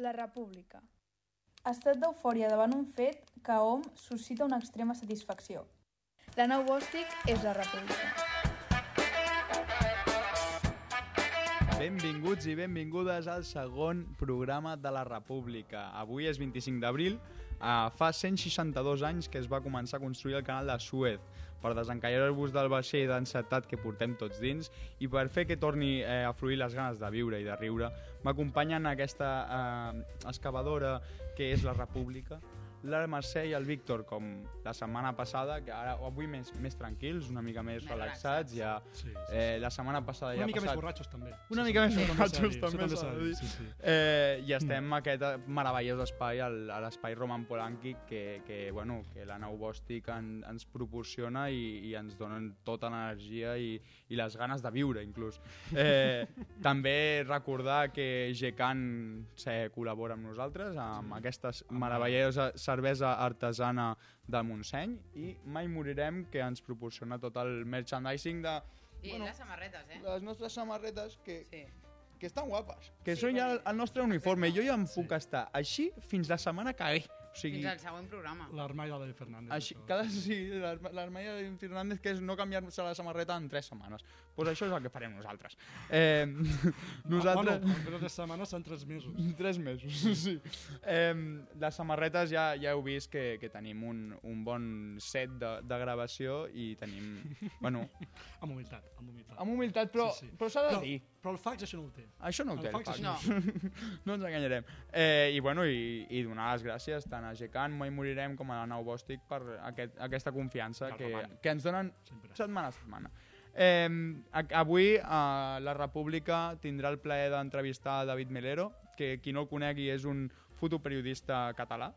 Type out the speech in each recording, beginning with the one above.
La República. Estat d'eufòria davant un fet que a hom suscita una extrema satisfacció. La nau bòstic és la República. Benvinguts i benvingudes al segon programa de la República. Avui és 25 d'abril, uh, fa 162 anys que es va començar a construir el canal de Suez per desencallar-vos del vaixell d'encetat que portem tots dins i per fer que torni eh, a fluir les ganes de viure i de riure m'acompanyen aquesta eh, excavadora que és la República la Mercè i el Víctor, com la setmana passada, que ara avui més, més tranquils, una mica més, Més relaxats, ja... Sí, sí, sí. Eh, la setmana passada Una ja mica ha més passat... borratxos, també. Una Sí, mica sí. més borratxos, també això s'ha de dir. Sí, sí. Eh, I estem en aquest meravellós espai, al, a l'espai Roman Polanqui, que, que, bueno, que la nau bòstic en, ens proporciona i, i ens donen tota l'energia i, i les ganes de viure, inclús. Eh, també recordar que GECAN se col·labora amb nosaltres, amb aquesta meravellosa cervesa artesana del Montseny i mai morirem que ens proporciona tot el merchandising de I Bueno, les samarretes, eh? les nostres samarretes que, Sí. que estan guapes. Que Sí, són ja el, el nostre uniforme. Jo ja em Sí. puc estar així fins la setmana que ve. O sigui, Fins al següent programa. L'armall de Fernández. així, cada, sí, l'Arma- l'Armella Fernández, que és no canviar-se la samarreta en tres setmanes. Pues això és el que farem nosaltres. Eh, nosaltres... Ah, bueno, en tres setmanes són tres mesos. Tres mesos, sí. Eh, les samarretes ja, ja heu vist que, que tenim un, un bon set de, de gravació i tenim... Bueno, Amb humilitat, amb humilitat. amb humilitat, però Sí, sí. però s'ha de Però- dir. Però el fax això no ho té. Això no ho El té, el fax fax. No. no ens enganyarem. Eh, I, bueno, i, i donar les gràcies tant a GECAN, Mai Morirem, com a la Nau Bòstic per aquest, aquesta confiança que, que ens donen Sempre. setmana a setmana. Eh, avui eh, la República tindrà el plaer d'entrevistar David Melero, que qui no el conegui és un fotoperiodista català,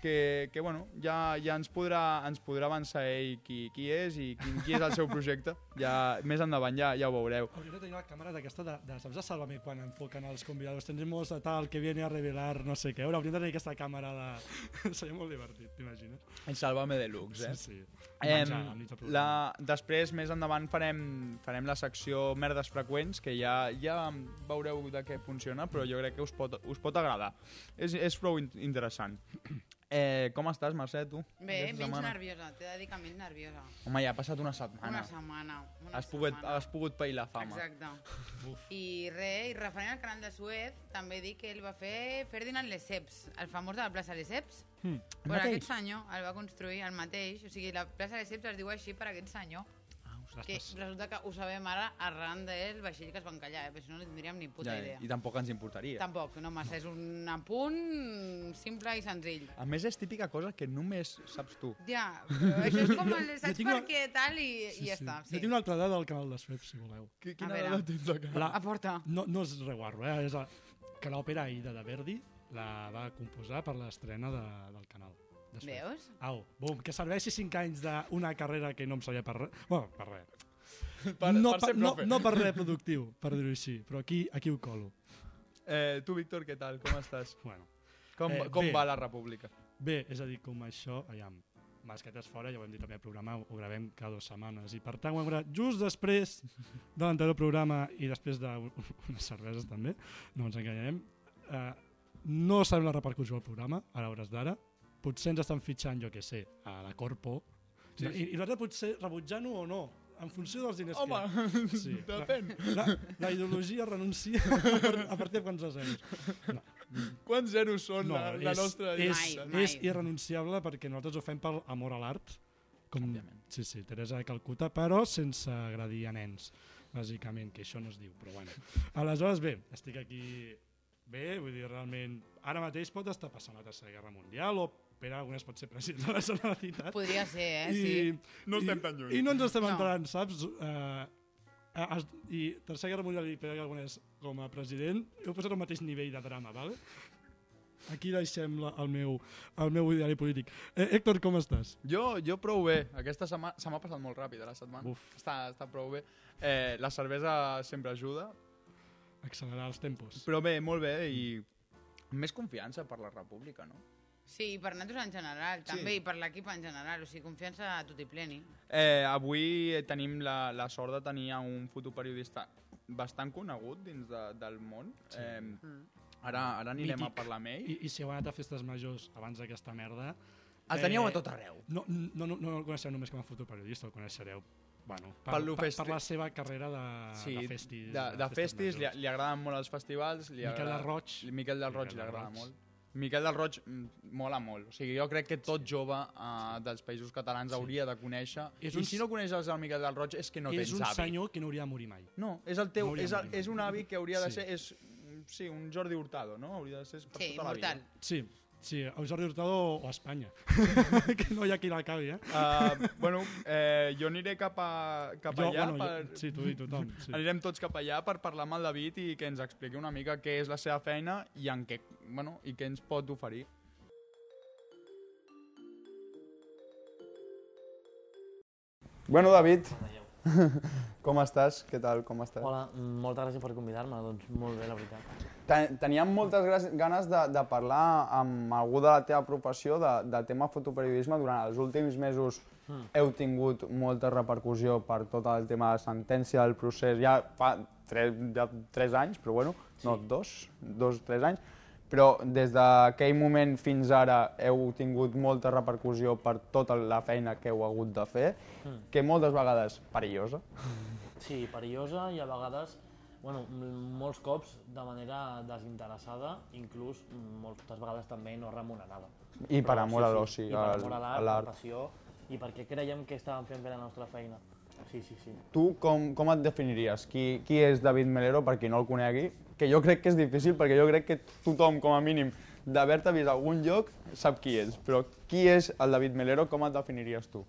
que, que bueno, ja, ja ens, podrà, ens podrà avançar ell qui, qui és i qui, qui és el seu projecte. Ja, més endavant ja, ja ho veureu. Hauria de tenir la càmera d'aquesta de, de, saps, de Sálvame quan enfoquen els convidados. Tendremos a tal que viene a revelar no sé què. Hauríem de tenir aquesta càmera de... Seria molt divertit, t'imagines? El Sálvame Deluxe, eh? Sí, sí. Em, Menjar la, després, més endavant, farem, farem la secció Merdes Freqüents, que ja, ja veureu de què funciona, però jo crec que us pot, us pot agradar. És, és prou in interessant. Eh, com estàs, Mercè, tu? Bé, menys setmana? nerviosa. T'he de dir que menys nerviosa. Home, ja ha passat una setmana. Una setmana. Una has, pogut, setmana. has pogut pair la fama. Exacte. Uf. I res, i referent al canal de Suez, també dic que el va fer Ferdinand Lesseps, el famós de la plaça Lesseps. Hmm. Mateix? aquest senyor el va construir el mateix, o sigui, la plaça Lesseps es diu així per aquest senyor, que resulta que ho sabem ara arran del vaixell que es va encallar, eh? perquè si no no tindríem ni puta Ja, idea. I tampoc ens importaria. Tampoc, no massa, és un apunt simple i senzill. A més, és típica cosa que només saps tu. Ja, però això és com el Jo saps una- què tal i, i ja està. Jo Sí. tinc una altra dada del canal de Suez, si voleu. Qui, quina veure. dada tens acá? La, Aporta. no, no és reguarro, eh? És a, que l'òpera Aida de Verdi la va composar per l'estrena de, del canal. De Suez. Veus? Au, bum, que serveixi 5 anys d'una carrera que no em sabia per res. Bueno, per res. Per, no, per ser no, profe. no per res productiu, per dir-ho així, però aquí, aquí ho colo. Eh, tu, Víctor, què tal? Com estàs? Bueno, Com, Eh, com bé. va la república? bé, és a dir, com això, aviam, masquetes fora, ja ho hem dit també al programa, ho gravem cada dues setmanes, i per tant ho hem gravat just després de l'anterior programa i després d'unes cerveses també, no ens enganyarem. Uh, no sabem la repercussió del programa, a l'hores d'ara, potser ens estan fitxant, jo que sé, a la Corpo, Sí, sí, i, i l'altre potser rebutjant-ho o no, en funció dels diners Home, que hi ha. Sí, depèn. La, la ideologia renuncia a par- a partir de quants zeros. No, Quants zeros són la, la és, nostra... és, Mai, mai. és irrenunciable perquè nosaltres ho fem per amor a l'art, com Òbviament. sí, sí, Teresa de Calcuta, però sense agredir a nens, bàsicament, que això no es diu, però bueno. Aleshores, bé, estic aquí bé, vull dir, realment, ara mateix pot estar passant la Tercera Guerra Mundial o Pere Aragonès pot ser president de la Generalitat. Podria ser, eh? I, Sí. No estem i- tan lluny. I no ens estem No. entrant, saps? Uh, es, I Tercera Guerra Mundial i Pere Aragonès com a president heu posat al mateix nivell de drama, vale? Aquí deixem la, el, meu, el meu ideari polític. Eh, Héctor, com estàs? Jo, jo prou bé. Aquesta setmana se m'ha passat molt ràpid, la setmana. Uf. Està, està prou bé. Eh, la cervesa sempre ajuda, Accelerar els tempos. però bé, molt bé i més confiança per la república, no? Sí, i per nosaltres en general, Sí. també, i per l'equip en general, o sigui, confiança a tot i pleni. Eh, avui tenim la, la sort de tenir un fotoperiodista bastant conegut dins de, del món. Sí. Eh, Mm. Ara, ara anirem Mític. a parlar amb ell. I, I si heu anat a festes majors abans d'aquesta merda... El teníeu a tot arreu. No, no, no, no el coneixeu només com a fotoperiodista, el coneixereu bueno, per, Per per, per la seva carrera de, Sí, de festis. de, de festis, li, majors. li agraden molt els festivals. Li Miquel agrada... del Roig. Miquel del Roig Miquel li agrada Roig. molt. Miquel del Roig mm, mola molt. O sigui, jo crec que tot jove uh, dels països catalans Sí. hauria de conèixer. És I un- si no coneixes el Miquel del Roig és que no és tens un avi. senyor que no hauria de morir mai. No, és el teu, No és, el, és un avi que hauria de Sí. ser... És, sí, un Jordi Hurtado, no? Hauria de ser per Sí, tota la vida. mortal. Sí, el Jordi Hurtado o Espanya. que no hi ha qui l'acabi, eh? Uh, bueno, eh, jo aniré cap, a, cap Jo, allà bueno, per... jo, sí, tu i tothom. Sí. Anirem tots cap allà per parlar amb el David i que ens expliqui una mica què és la seva feina i en què, bueno, i què ens pot oferir. Bueno, David, com estàs? Què tal, com estàs? Hola, moltes gràcies per convidar-me, doncs molt bé, la veritat. Ten- Teníem moltes ganes de, de parlar amb algú de la teva professió de, del tema fotoperiodisme. Durant els últims mesos Mm. heu tingut molta repercussió per tot el tema de sentència, del procés, ja fa tres, ja tres anys, però bueno, no, Sí. dos, dos, tres anys. Però des d'aquell moment fins ara heu tingut molta repercussió per tota la feina que heu hagut de fer, Mm. que moltes vegades perillosa. Sí, perillosa i a vegades, bueno, molts cops de manera desinteressada, inclús moltes vegades també no remunerada. I per Però amor a l'oci, I per amor a a l'art, l'art. per passió, i perquè creiem que estàvem fent bé la nostra feina. Sí, sí, sí. Tu com, com et definiries? Qui, qui és David Melero, per qui no el conegui? Que jo crec que és difícil, perquè jo crec que tothom, com a mínim, d'haver-te vist a algun lloc, sap qui és. Però qui és el David Melero, com et definiries tu?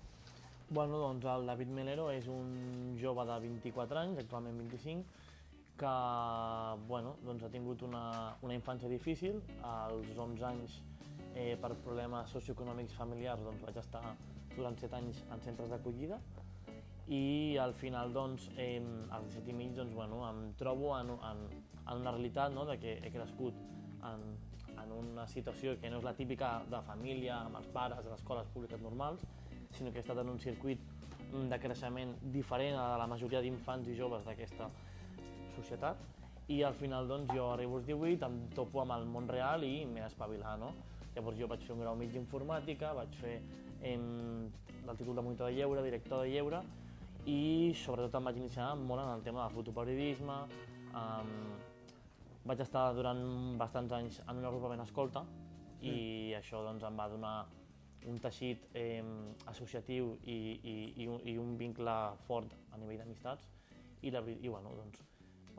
Bueno, doncs el David Melero és un jove de 24 anys, actualment 25, que bueno, doncs ha tingut una, una infància difícil. Als 11 anys, eh, per problemes socioeconòmics familiars, doncs vaig estar durant 7 anys en centres d'acollida i al final, doncs, eh, als 17 i mig, doncs, bueno, em trobo en, en, en una realitat no?, de que he crescut en, en una situació que no és la típica de família, amb els pares, a les escoles públiques normals, sinó que he estat en un circuit mm, de creixement diferent a la majoria d'infants i joves d'aquesta societat i al final doncs, jo arribo als 18, em topo amb el món real i m'he d'espavilar. No? Llavors jo vaig fer un grau mig d'informàtica, vaig fer em, el títol de monitor de lleure, director de lleure i sobretot em vaig iniciar molt en el tema del fotoperiodisme. Um, vaig estar durant bastants anys en un agrupament escolta i això doncs, em va donar un teixit eh, associatiu i, i, i, un, i un vincle fort a nivell d'amistats i, la, i bueno, doncs,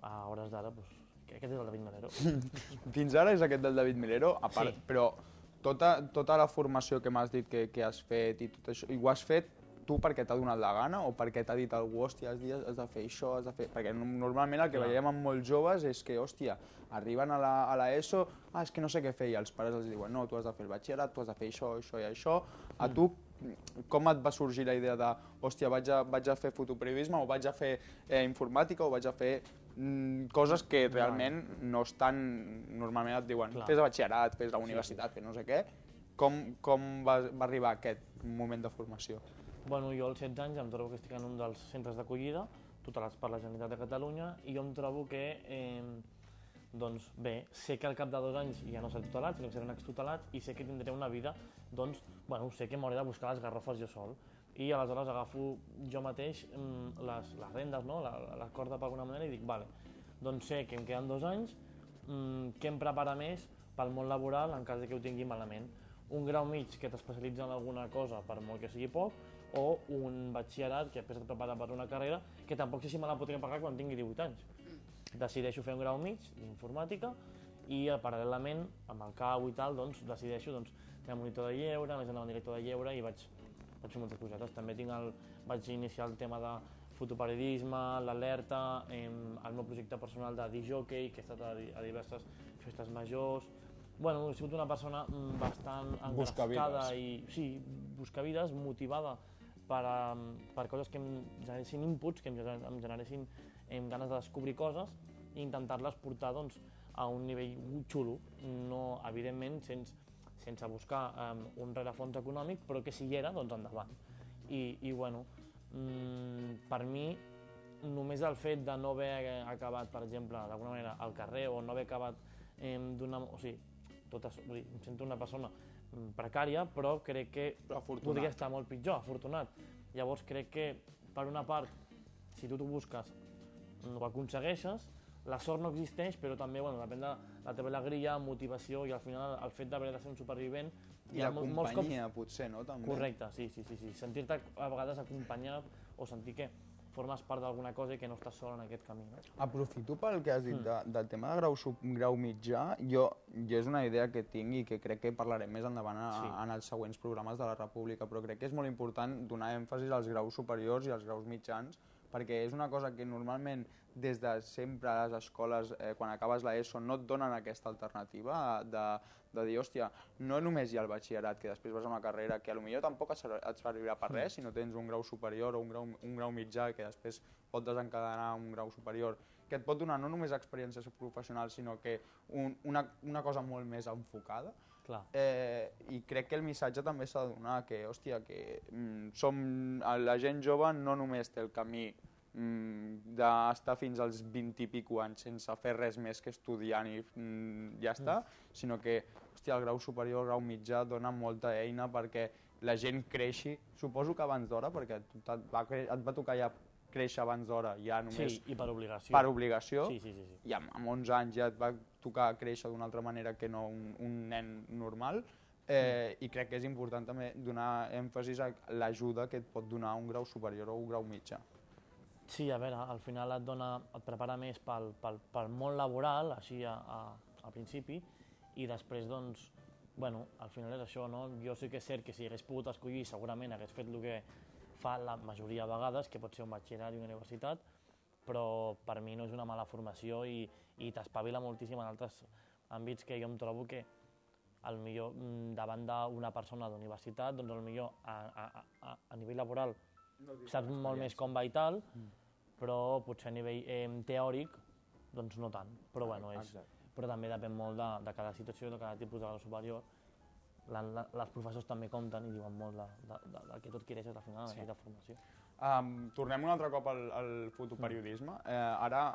a hores d'ara doncs, aquest és el David Melero. Fins ara és aquest del David Melero, a part, Sí. però tota, tota la formació que m'has dit que, que has fet i tot això, i ho has fet tu perquè t'ha donat la gana o perquè t'ha dit algú, hòstia, has, dit, has de fer això, has de fer... Perquè no- normalment el que Clar. veiem amb molts joves és que, hòstia, arriben a la, a la ESO, ah, és que no sé què fer, i els pares els diuen, no, tu has de fer el batxillerat, tu has de fer això, això i això. A tu, com et va sorgir la idea de, hòstia, vaig a, vaig a fer fotoperiodisme o vaig a fer eh, informàtica o vaig a fer mm, coses que realment no estan... Normalment et diuen, Clar. fes el batxillerat, fes la universitat, fes no sé què. Com, com va, va arribar aquest moment de formació? Bueno, jo als 16 anys em trobo que estic en un dels centres d'acollida, tutelats per la Generalitat de Catalunya, i jo em trobo que, eh, doncs bé, sé que al cap de dos anys ja no seré tutelat, sinó que seré un extutelat, i sé que tindré una vida, doncs, bueno, sé que m'hauré de buscar les garrofes jo sol. I aleshores agafo jo mateix mm, les, les rendes, no? la, la, corda per alguna manera, i dic, vale, doncs sé que em queden dos anys, mm, què em prepara més pel món laboral en cas de que ho tingui malament? Un grau mig que t'especialitza en alguna cosa, per molt que sigui poc, o un batxillerat que després et prepara per una carrera que tampoc sé si me la podré pagar quan tingui 18 anys. Decideixo fer un grau mig d'informàtica i eh, paral·lelament, amb el CAU i tal, doncs, decideixo doncs, fer monitor de lleure, més endavant director de lleure i vaig, vaig fer moltes cosetes. També tinc el, vaig iniciar el tema de fotoperiodisme, l'alerta, el meu projecte personal de DJ, que he estat a, a diverses festes majors. Bueno, he sigut una persona mm, bastant engrescada i sí, buscavides, motivada per, um, per coses que em generessin inputs, que em, gener- em generessin em, ganes de descobrir coses i intentar-les portar doncs, a un nivell xulo, no, evidentment sense, sense buscar um, un rerefons econòmic, però que si hi era, doncs endavant. I, i bueno, mm, per mi, només el fet de no haver acabat, per exemple, d'alguna manera al carrer o no haver acabat eh, d'una... O sigui, totes, vull dir, em sento una persona precària, però crec que afortunat. podria estar molt pitjor, afortunat. Llavors crec que, per una part, si tu t'ho busques, mm, ho aconsegueixes, la sort no existeix, però també bueno, depèn de la teva alegria, motivació i al final el fet d'haver de ser un supervivent I la molts cops companyia, potser, no? També. Correcte, sí, sí, sí. sí. Sentir-te a vegades acompanyat o sentir que formes part d'alguna cosa i que no estàs sol en aquest camí. No? Aprofito pel que has dit Mm. de, del tema de grau, sub, grau mitjà. Jo, jo és una idea que tinc i que crec que parlarem més endavant a, Sí. en els següents programes de la República, però crec que és molt important donar èmfasis als graus superiors i als graus mitjans, perquè és una cosa que normalment des de sempre a les escoles, eh, quan acabes l'ESO, no et donen aquesta alternativa de, de dir, hòstia, no només hi ha el batxillerat, que després vas a una carrera que potser tampoc et serv- et servirà per res si no tens un grau superior o un grau, un grau mitjà que després pot desencadenar un grau superior, que et pot donar no només experiència professional, sinó que un, una, una cosa molt més enfocada. Clar. Eh, I crec que el missatge també s'ha de donar, que, hòstia, que mm, som, la gent jove no només té el camí d'estar fins als 20 i pico anys sense fer res més que estudiant i mm, ja està, sinó que hòstia, el grau superior, el grau mitjà dona molta eina perquè la gent creixi, suposo que abans d'hora, perquè et va, et va tocar ja créixer abans d'hora, ja només Sí, i per obligació. per obligació, Sí, sí, sí. sí. i amb, amb 11 anys ja et va tocar créixer d'una altra manera que no un, un nen normal, eh, i crec que és important també donar èmfasis a l'ajuda que et pot donar un grau superior o un grau mitjà. Sí, a veure, al final et, dona, et prepara més pel, pel, pel món laboral, així a, a, a principi, i després, doncs, bueno, al final és això, no? Jo sí que és cert que si hagués pogut escollir, segurament hagués fet el que fa la majoria de vegades, que pot ser un batxillerat i una universitat, però per mi no és una mala formació i, i t'espavila moltíssim en altres àmbits que jo em trobo que al millor mm, davant d'una persona d'universitat, doncs al millor a, a, a, a nivell laboral saps molt més com va i tal, però potser a nivell eh, teòric doncs no tant, però bueno, és, Exacte. però també depèn molt de, de cada situació, de cada tipus de grau superior. La, la, les professors també compten i diuen molt de, de, de, del que tu adquireixes al final Sí. de formació. Um, tornem un altre cop al, al fotoperiodisme. Eh, ara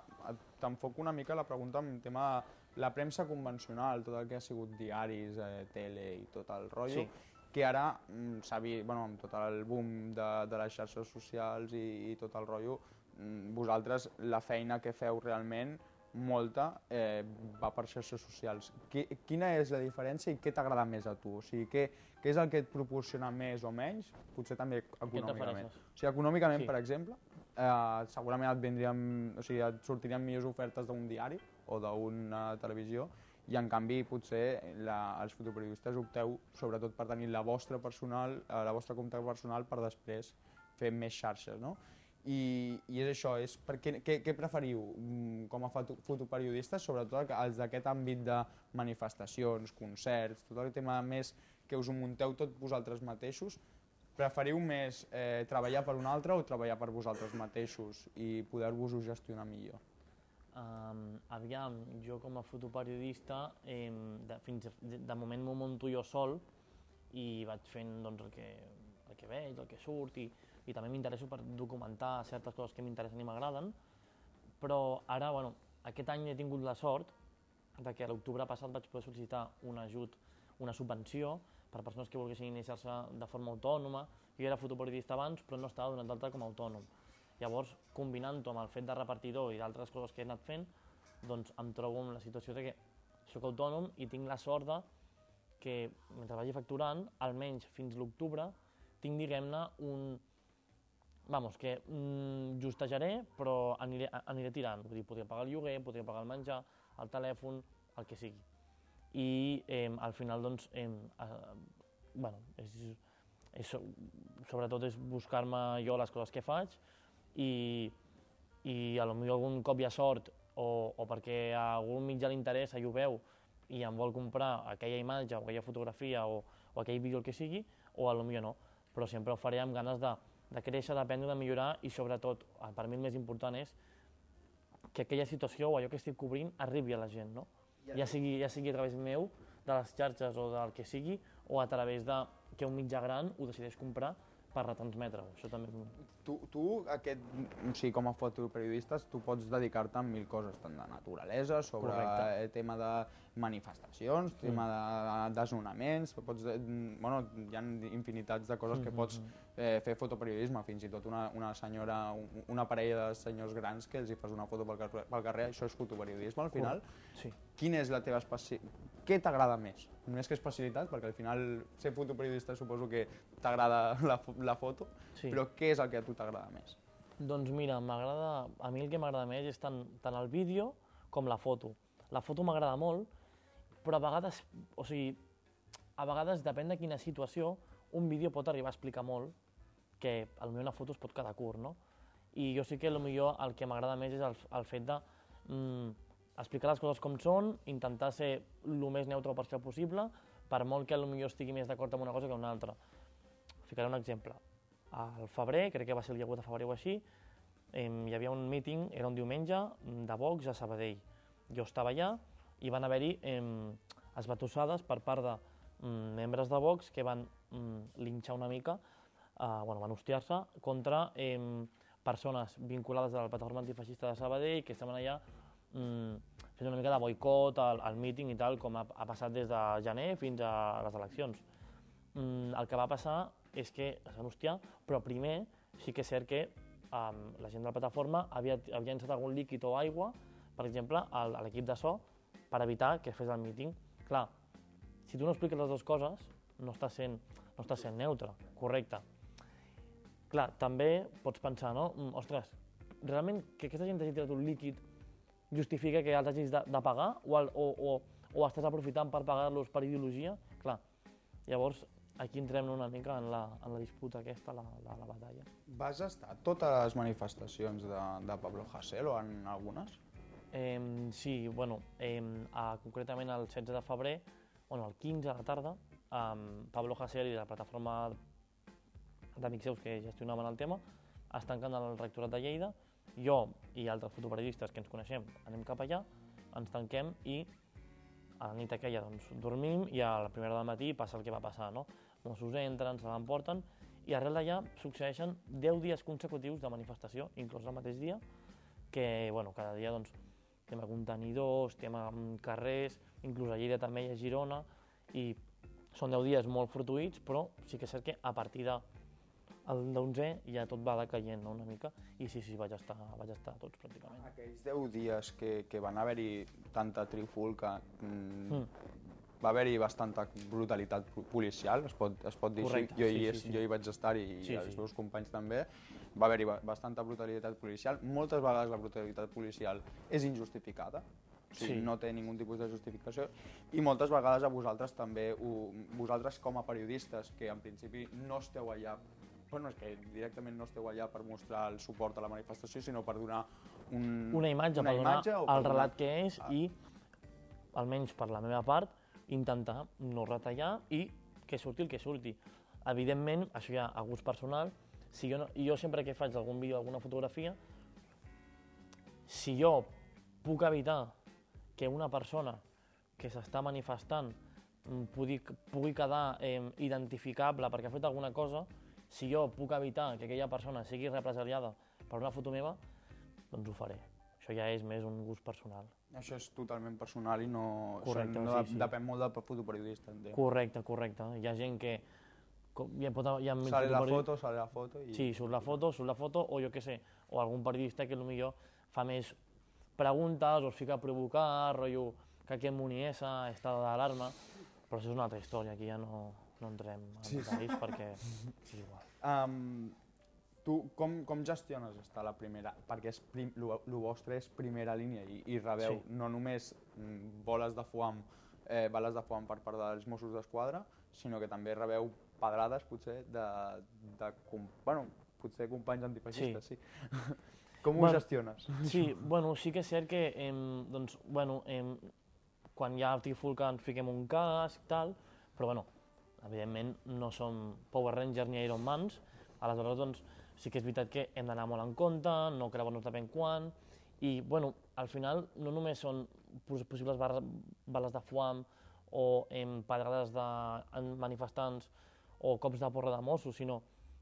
t'enfoco una mica la pregunta en tema la premsa convencional, tot el que ha sigut diaris, eh, tele i tot el rotllo, Sí. que ara mm, s'ha vist, bueno, amb tot el boom de, de les xarxes socials i, i tot el rotllo, mm, vosaltres la feina que feu realment molta eh, va per xarxes socials. Qui, quina és la diferència i què t'agrada més a tu? O sigui, què, què és el que et proporciona més o menys? Potser també econòmicament. O sigui, econòmicament, Sí. per exemple, eh, segurament et, vindrien, o sigui, et sortirien millors ofertes d'un diari o d'una televisió i en canvi potser la, els fotoperiodistes opteu sobretot per tenir la vostra personal, eh, la vostra compte personal per després fer més xarxes, no? I, i és això, és per què, què, què preferiu mm, com a foto, fotoperiodistes, sobretot els d'aquest àmbit de manifestacions, concerts, tot el tema més que us ho munteu tot vosaltres mateixos, preferiu més eh, treballar per un altre o treballar per vosaltres mateixos i poder-vos-ho gestionar millor? Um, aviam, jo com a fotoperiodista, eh, de, fins de, de moment m'ho munto jo sol i vaig fent doncs, el, que, el que veig, el que surt i, i també m'interesso per documentar certes coses que m'interessen i m'agraden, però ara, bueno, aquest any he tingut la sort de que a l'octubre passat vaig poder sol·licitar un ajut, una subvenció per a persones que volguessin iniciar-se de forma autònoma. Jo era fotoperiodista abans, però no estava donat d'alta com a autònom. Llavors, combinant-ho amb el fet de repartidor i d'altres coses que he anat fent, doncs em trobo en la situació de que sóc autònom i tinc la sort de que mentre vagi facturant, almenys fins l'octubre, tinc, diguem-ne, un... Vamos, que mm, justejaré, però aniré, aniré tirant. Vull dir, podria pagar el lloguer, podria pagar el menjar, el telèfon, el que sigui. I eh, al final, doncs, eh, eh, bueno, és, és, sobretot és buscar-me jo les coses que faig i, i a lo millor algun cop hi ha sort o, o perquè a algun mitjà li interessa i ho veu i em vol comprar aquella imatge o aquella fotografia o, o aquell vídeo el que sigui, o a lo millor no. Però sempre ho faré amb ganes de, de créixer, d'aprendre, de millorar i sobretot, per mi el més important és que aquella situació o allò que estic cobrint arribi a la gent, no? Ja sigui, ja sigui a través meu, de les xarxes o del que sigui, o a través de que un mitjà gran ho decideix comprar per retransmetre-ho. Això també... Tu, tu aquest, o sigui, com a fotoperiodista, tu pots dedicar-te a mil coses, tant de naturalesa, sobre Correcte. el tema de manifestacions, tema de desnonaments, pots, de- bueno, hi ha infinitats de coses que pots eh, fer fotoperiodisme, fins i tot una, una senyora, un- una parella de senyors grans que els hi fas una foto pel carrer, pel carrer això és fotoperiodisme al final. Sí. Quina és la teva especi... Què t'agrada més? Més que especialitat, perquè al final ser fotoperiodista suposo que t'agrada la, la foto, Sí. però què és el que a tu t'agrada més? Doncs mira, m'agrada, a mi el que m'agrada més és tant, tant el vídeo com la foto. La foto m'agrada molt, però a vegades, o sigui, a vegades depèn de quina situació, un vídeo pot arribar a explicar molt, que potser una foto es pot quedar curt, no? I jo sí que millor el que m'agrada més és el, el fet de mm, explicar les coses com són, intentar ser el més neutre o parcial possible, per molt que potser estigui més d'acord amb una cosa que amb una altra. Ficaré un exemple. Al febrer, crec que va ser el dia 8 de febrer o així, em, hi havia un meeting, era un diumenge, de Vox a Sabadell. Jo estava allà i van haver-hi em, esbatussades per part de mm, membres de Vox que van mm, linxar una mica, eh, bueno, van hostiar-se contra em, persones vinculades a la plataforma antifeixista de Sabadell que estaven allà mm, fent una mica de boicot al, al míting i tal, com ha, ha passat des de gener fins a les eleccions. Mm, el que va passar és que es van hostiar, però primer sí que és cert que um, la gent de la plataforma havia, havia llançat algun líquid o aigua, per exemple, a l'equip de so, per evitar que es fes el míting. Clar, si tu no expliques les dues coses, no estàs sent, no estàs sent neutre, correcte. Clar, també pots pensar, no? Mm, Ostres, realment que aquesta gent t'hagi tirat un líquid justifica que els hagis de, de pagar o, el, o, o, o estàs aprofitant per pagar-los per ideologia? Clar, llavors aquí entrem una mica en la, en la disputa aquesta, la, la, la batalla. Vas estar totes les manifestacions de, de Pablo Hasél o en algunes? Eh, sí, bueno, eh, a, concretament el 16 de febrer, bueno, el 15 a la tarda, eh, Pablo Hasél i la plataforma d'amics seus que gestionaven el tema es tanquen al rectorat de Lleida, jo i altres fotoperiodistes que ens coneixem anem cap allà, ens tanquem i a la nit aquella doncs, dormim i a la primera del matí passa el que va passar, no? Mossos entren, se l'emporten i arrel d'allà succeeixen 10 dies consecutius de manifestació, inclús el mateix dia, que bueno, cada dia doncs, tema contenidors, tema mm, carrers, inclús a Lleida també i a Girona, i són 10 dies molt fortuïts, però sí que és cert que a partir de el 11 ja tot va decaient no, una mica, i sí, sí, vaig estar, vaig estar tots pràcticament. Aquells 10 dies que, que van haver-hi tanta trifulca, mm, Mm. va haver-hi bastanta brutalitat po- policial, es pot, es pot dir Correcte, així. Jo, sí, hi, sí, sí. jo hi vaig estar i Sí, els sí. meus companys també. Va haver-hi ba- bastanta brutalitat policial. Moltes vegades la brutalitat policial és injustificada, o sigui, Sí. no té ningun tipus de justificació, i moltes vegades a vosaltres també, ho, vosaltres com a periodistes, que en principi no esteu allà bueno, és que directament no esteu allà per mostrar el suport a la manifestació, sinó per donar un, Una imatge una per donar imatge o per el donar- relat que és Ah. i, almenys per la meva part, intentar no retallar i que surti el que surti. Evidentment, això ja a gust personal, si jo, no, jo sempre que faig algun vídeo, alguna fotografia, si jo puc evitar que una persona que s'està manifestant mm, pugui, pugui quedar eh, identificable perquè ha fet alguna cosa, si jo puc evitar que aquella persona sigui represaliada per una foto meva, doncs ho faré. Això ja és més un gust personal. Això és totalment personal i no, Correcte, no sí, sí. depèn molt del fotoperiodista. entenc. Correcte, correcte. Hi ha gent que... hi ha mil Sale la fotoperi- foto, sale la foto i... Sí, surt la foto, surt la foto, o jo què sé, o algun periodista que potser fa més preguntes o es fica a provocar, rotllo que aquest Muniesa està d'alarma, però això és una altra història, aquí ja no, no entrem en Sí. detalls perquè és igual. Um, tu com, com gestiones estar a la primera? Perquè és prim, lo, lo vostre és primera línia i, i rebeu Sí. no només mm, boles de foam, eh, bales de foam per part dels Mossos d'Esquadra, sinó que també rebeu pedrades, potser, de, de com, bueno, potser companys antifeixistes, sí. Com ho Bueno, gestiones? Sí, bueno, sí que és cert que, em, doncs, bueno, em, quan hi ha trifulca ens fiquem un casc, tal, però bueno, evidentment no som Power Rangers ni Iron Mans, aleshores doncs sí que és veritat que hem d'anar molt en compte, no creuar-nos depèn quan, i bueno, al final no només són pos- possibles bales de foam o em, pedrades de manifestants o cops de porra de Mossos, sinó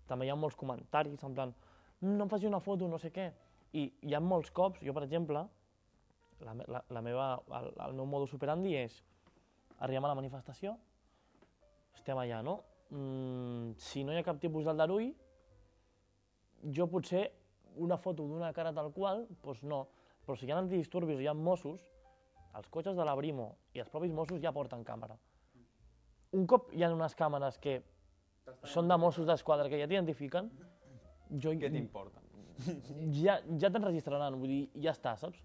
també hi ha molts comentaris, en plan, "Mm, no em faci una foto, no sé què. I hi ha molts cops, jo per exemple, la, la, la meva, el, el meu modus operandi és, arribem a la manifestació, estem allà, no? Mm, si no hi ha cap tipus d'aldarull, jo potser una foto d'una cara tal qual, doncs no. Però si hi ha antidisturbis hi ha Mossos, els cotxes de la Brimo i els propis Mossos ja porten càmera. Un cop hi ha unes càmeres que són de Mossos d'Esquadra que ja t'identifiquen, jo Què t'importa? ja, ja t'enregistraran, vull dir, ja està, saps?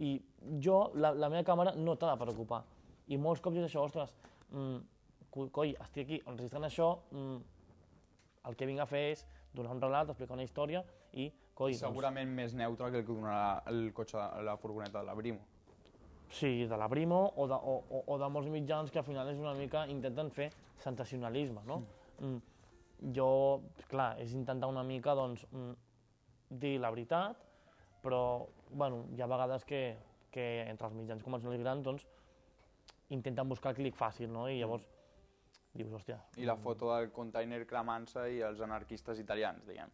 I jo, la, la meva càmera no t'ha de preocupar. I molts cops és això, ostres, mm, co- coi, estic aquí enregistrant això, mm, el que vinc a fer és donar un relat, explicar una història i, coi, doncs, Segurament més neutre que el que donarà el cotxe, la furgoneta de la Brimo. sí, de la Brimo o de, o, o, o de molts mitjans que al final és una mica, intenten fer sensacionalisme, no? Mm. Jo, clar, és intentar una mica, doncs, mm, dir la veritat, però, bueno, hi ha vegades que, que entre els mitjans convencionals grans, doncs, intenten buscar el clic fàcil, no? I llavors dius, hòstia, I la foto del container cremant-se i els anarquistes italians, diguem.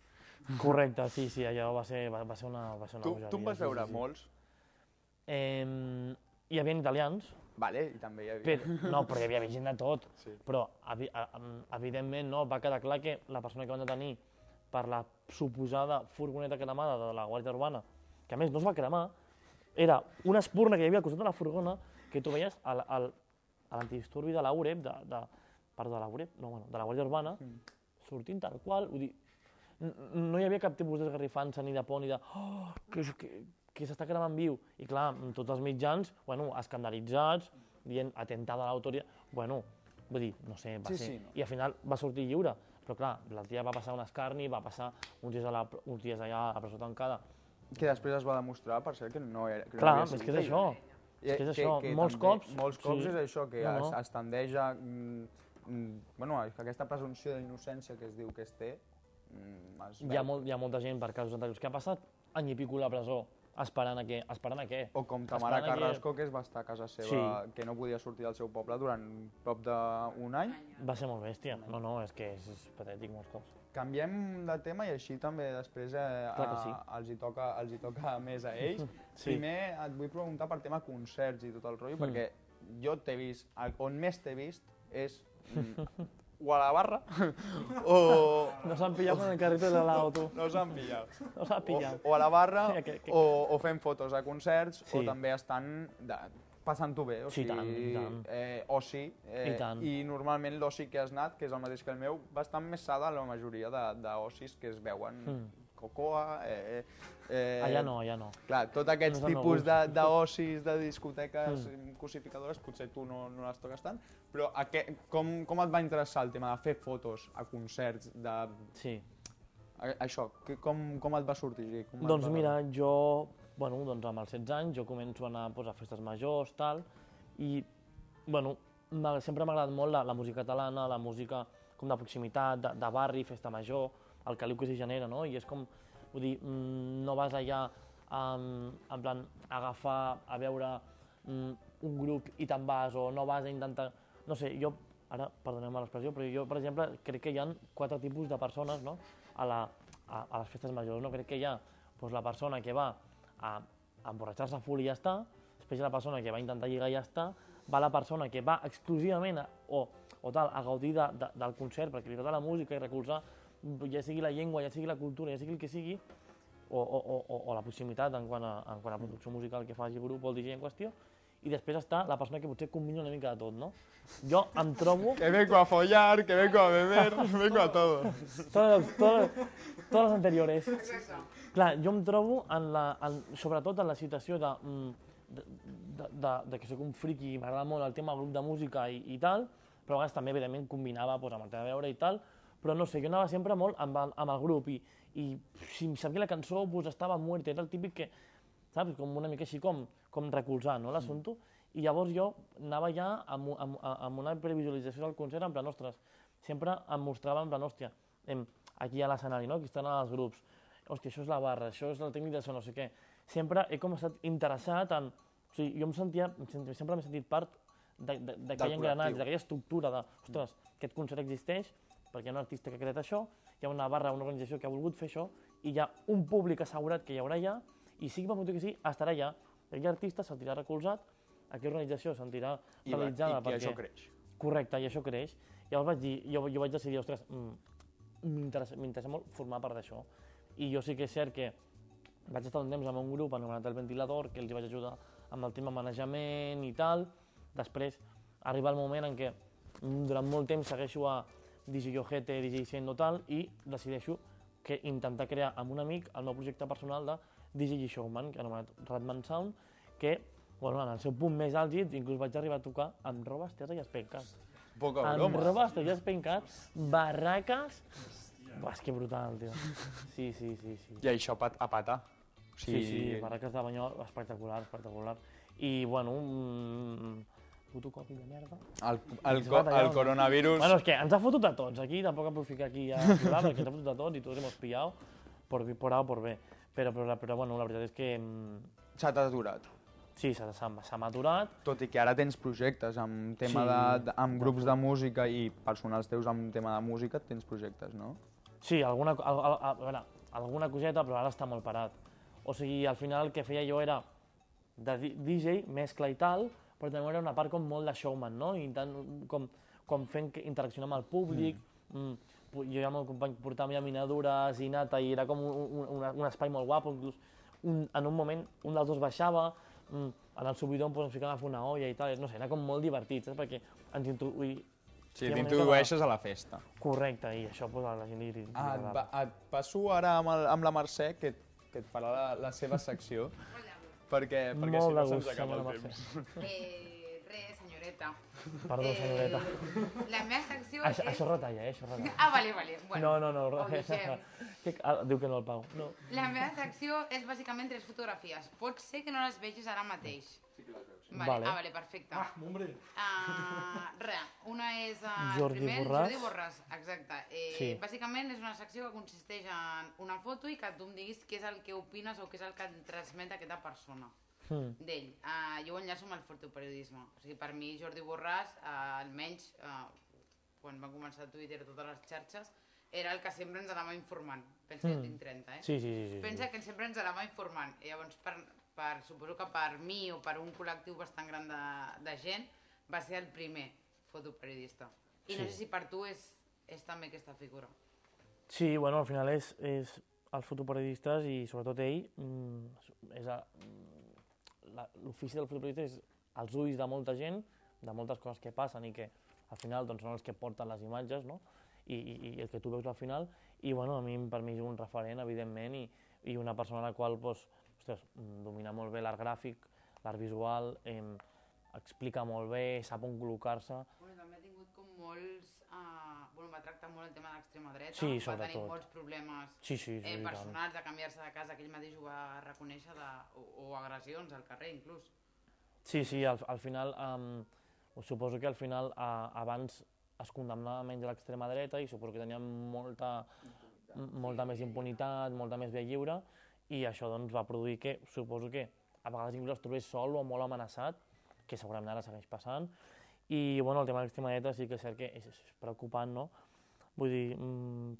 correcte, sí, sí, allò va ser, va, va ser una, va ser una Tu, bogeria, tu en vas veure sí, sí. molts? Eh, hi havia italians, Vale, i també hi havia... però, no, però hi havia gent de tot. Sí. Però, evi a- evidentment, no, va quedar clar que la persona que van detenir per la suposada furgoneta cremada de la Guàrdia Urbana, que a més no es va cremar, era una espurna que hi havia al costat de la furgona que tu veies al, al, a l'antidisturbi de la UREP, de, de, perdó, de la UREP, no, bueno, de la Guàrdia Urbana, sortint tal qual, vull dir, no hi havia cap tipus d'esgarrifança ni de por ni de oh, que, que, que s'està cremant viu. I clar, tots els mitjans, bueno, escandalitzats, dient atentada a l'autoria, bueno, vull dir, no sé, va Sí, ser... sí, no. I al final va sortir lliure. Però clar, la tia va passar un escarni, va passar uns dies, a la, uns dies allà a la presó tancada. Que després es va demostrar, per cert, que no era... Que no Clar, havia és que és això. I- és que és això, molts també- cops, Molts cops sí. és això, que No, no. Es, es tendeix a... Mm, mm, bueno, que aquesta presumpció d'innocència que es diu que es té... Mm, es Hi ha, molt, hi ha molta gent per casos anteriors que ha passat any i pico a la presó esperant a què? Esperant a què? O com Tamara Esperant a que- Carrasco, que es va estar a casa seva, Sí. que no podia sortir del seu poble durant prop d'un any. Va ser molt bèstia. No, no, és que és, és patètic molts cops. Canviem de tema i així també després eh, que sí. a, els, hi toca, els hi toca més a ells. Sí. Primer et vull preguntar per tema concerts i tot el rotllo, Mm. perquè jo t'he vist, on més t'he vist és o a la barra o... No s'han pillat con el carrito de l'helado, tu. No s'han pillat. No s'han O, pillat. o a la barra Mira, que- que- o, o fent fotos a concerts o Sí. també estan de, passant-ho bé, o Sí, sigui, tant, i tant. Eh, oci, eh, I tant. i normalment l'oci que has anat, que és el mateix que el meu, bastant més sa de la majoria de- d'ocis que es veuen Mm. Cocoa, eh, eh, Allà no, allà no. Clar, tots aquests No tipus d'ocis, de, de discoteques Mm. cosificadores, potser tu no, no les toques tant, però a què, com, com et va interessar el tema de fer fotos a concerts, de, Sí. a, això, que, com, com et va sortir? Com Doncs va- mira, jo, bueno, doncs amb els 16 anys jo començo a anar doncs, a festes majors, tal, i, bueno, sempre m'ha agradat molt la, la música catalana, la música com de proximitat, de, de barri, festa major, el caliu que s'hi genera, no? I és com, vull dir, mm, no vas allà um, en plan agafar a veure mm, un grup i te'n vas, o no vas a intentar... No sé, jo, ara, perdoneu-me l'expressió, però jo, per exemple, crec que hi ha quatre tipus de persones, no?, a, la, a, a les festes majors, no? Crec que hi ha doncs, la persona que va a, a emborratxar-se a full i ja està, després la persona que va a intentar lligar i ja està, va la persona que va exclusivament a, o, o tal, a gaudir de, de, del concert perquè li agrada la música i recolzar ja sigui la llengua, ja sigui la cultura, ja sigui el que sigui, o, o, o, o- o la proximitat en quant, a, en quant a producció musical que faci el grup o el DJ en qüestió, i després està la persona que potser combina una mica de tot, no? Jo em trobo Que vengo a follar, que vengo a beber, vengo a todo. todas, todas, todas les anteriores. Clar, jo em trobo, en la, en, sobretot en la situació de, mm, de, de, de, de que sóc un friki i m'agrada molt el tema grup de música i, i tal, però a vegades també, evidentment, combinava doncs, amb el tema de veure i tal, però no sé, jo anava sempre molt amb, el- amb el grup i, i si em sabia la cançó, doncs estava muerta, era el típic que, saps, com una mica així com, com recolzar no, l'assumpte, i llavors jo anava ja amb, amb, amb una previsualització del concert, en plan, ostres, sempre em mostrava en plan, hòstia, em, aquí a l'escenari, no? aquí estan els grups, hòstia, això és la barra, això és el tècnic de no sé què. Sempre he com estat interessat en... O sigui, jo em sentia, em sentia sempre m'he sentit part de- de- d'aquell engranatge, d'aquella estructura de, ostres, aquest concert existeix perquè hi ha un artista que ha creat això, hi ha una barra, una organització que ha volgut fer això, i hi ha un públic assegurat que hi haurà allà, i sigui pel motiu que sigui, estarà allà. Aquell artista se'l sentirà recolzat, aquella organització se'n sentirà I, va, i, realitzada i això creix. Correcte, i això creix. Llavors vaig dir, jo, jo vaig decidir, ostres, mm, m'interessa molt formar part d'això. I jo sí que és cert que vaig estar un temps amb un grup anomenat El Ventilador, que els vaig ajudar amb el tema manejament i tal. Després arriba el moment en què mm, durant molt temps segueixo a DJ Ojete, DJ Sendo tal, i decideixo que intentar crear amb un amic el meu projecte personal de DJ Showman, que anomenat Ratman Sound, que bueno, en el seu punt més àlgid inclús vaig arribar a tocar amb roba estesa i espencat. Poca Amb broma. roba estesa i espencat, barraques... Buah, és que brutal, tio. Sí, sí, sí, sí. I això pat, a patar. O Sí, sí, barraques de banyó espectacular, espectacular. I, bueno, un puto Covid de merda. El, el, co tallar el coronavirus... Bueno, és que ens ha fotut a tots, aquí tampoc em puc ficar aquí a plorar, perquè ens ha fotut a tots i tots hemos pillado por, por A o por B. Però, però, però, bueno, la veritat és que mm, S'ha aturat. sí, s'ha maturat, Tot i que ara tens projectes amb tema Sí. de, de, amb grups de música i personals teus amb tema de música, tens projectes, no? Sí, alguna, a, a, a, a veure, alguna coseta, però ara està molt parat. O sigui, al final el que feia jo era de DJ, mescla i tal, però també era una part com molt de showman, no? Intentant, com, com fent que interaccionar amb el públic. Mm. pu- Jo i el meu company portàvem ja minadures i nata i era com un, un, un, espai molt guapo, inclús un, en un moment un dels dos baixava, mm, en el subidor doncs, ens ficàvem a fer una olla i tal, no sé, era com molt divertit, saps? Perquè ens introduï... Sí, t'introdueixes a la festa. Correcte, i això pues, a la gent li, li Ah, et, va- et passo ara amb, el, amb la Mercè, que, que et farà la, la seva secció, perquè, perquè Molt si no de se'ns acaba el temps. Eh, res, senyoreta. Perdó, senyoreta. Eh, la meva secció Això, és... això retalla, eh? Això retalla. Ah, vale, vale. Bueno, no, no, no. Que, ah, diu que no el pago. No. La meva secció és bàsicament tres fotografies. Pot ser que no les vegis ara mateix. Sí que les veus. Vale. Vale. Ah, vale, perfecte. Ah, Hombre. re, una és uh, Jordi primer, Borràs. Jordi Borràs, exacte. Eh, Sí. Bàsicament és una secció que consisteix en una foto i que tu em diguis què és el que opines o què és el que et transmet aquesta persona Hmm. d'ell. Uh, jo ho enllaço amb el fotoperiodisme. O sigui, per mi Jordi Borràs, uh, almenys uh, quan va començar Twitter totes les xarxes, era el que sempre ens anava informant. Pensa que jo Mm. tinc 30, eh? Sí, sí, sí. sí, Pensa que sempre ens anava informant. I llavors, per, per, suposo que per mi o per un col·lectiu bastant gran de, de gent, va ser el primer fotoperiodista. I no Sí. sé si per tu és, és també aquesta figura. Sí, bueno, al final és, és els fotoperiodistes i sobretot ell, mm, és a- l'ofici del fotoperiodista és els ulls de molta gent, de moltes coses que passen i que al final doncs, són els que porten les imatges, no? I, i, i el que tu veus al final, i bueno, a mi per mi és un referent, evidentment, i, i una persona a la qual doncs, ostres, mm, domina molt bé l'art gràfic, l'art visual, eh, explica molt bé, sap on col·locar-se, Bueno, també ha tingut com molts... Bueno, va tractar molt el tema de l'extrema dreta. Sí, Va tenir sobretot. molts problemes Sí, sí, sí, eh, personals de canviar-se de casa, que ell mateix ho va reconèixer, de, o, o agressions al carrer, inclús. Sí, sí, al, al final, um, suposo que al final uh, abans es condemnava menys a l'extrema dreta i suposo que tenia molta, molta més impunitat, molta més via lliure i això doncs, va produir que suposo que a vegades inclús es trobés sol o molt amenaçat, que segurament ara segueix passant, i bueno, el tema de l'extrema dreta sí que és cert que és, és preocupant, no? Vull dir, mm,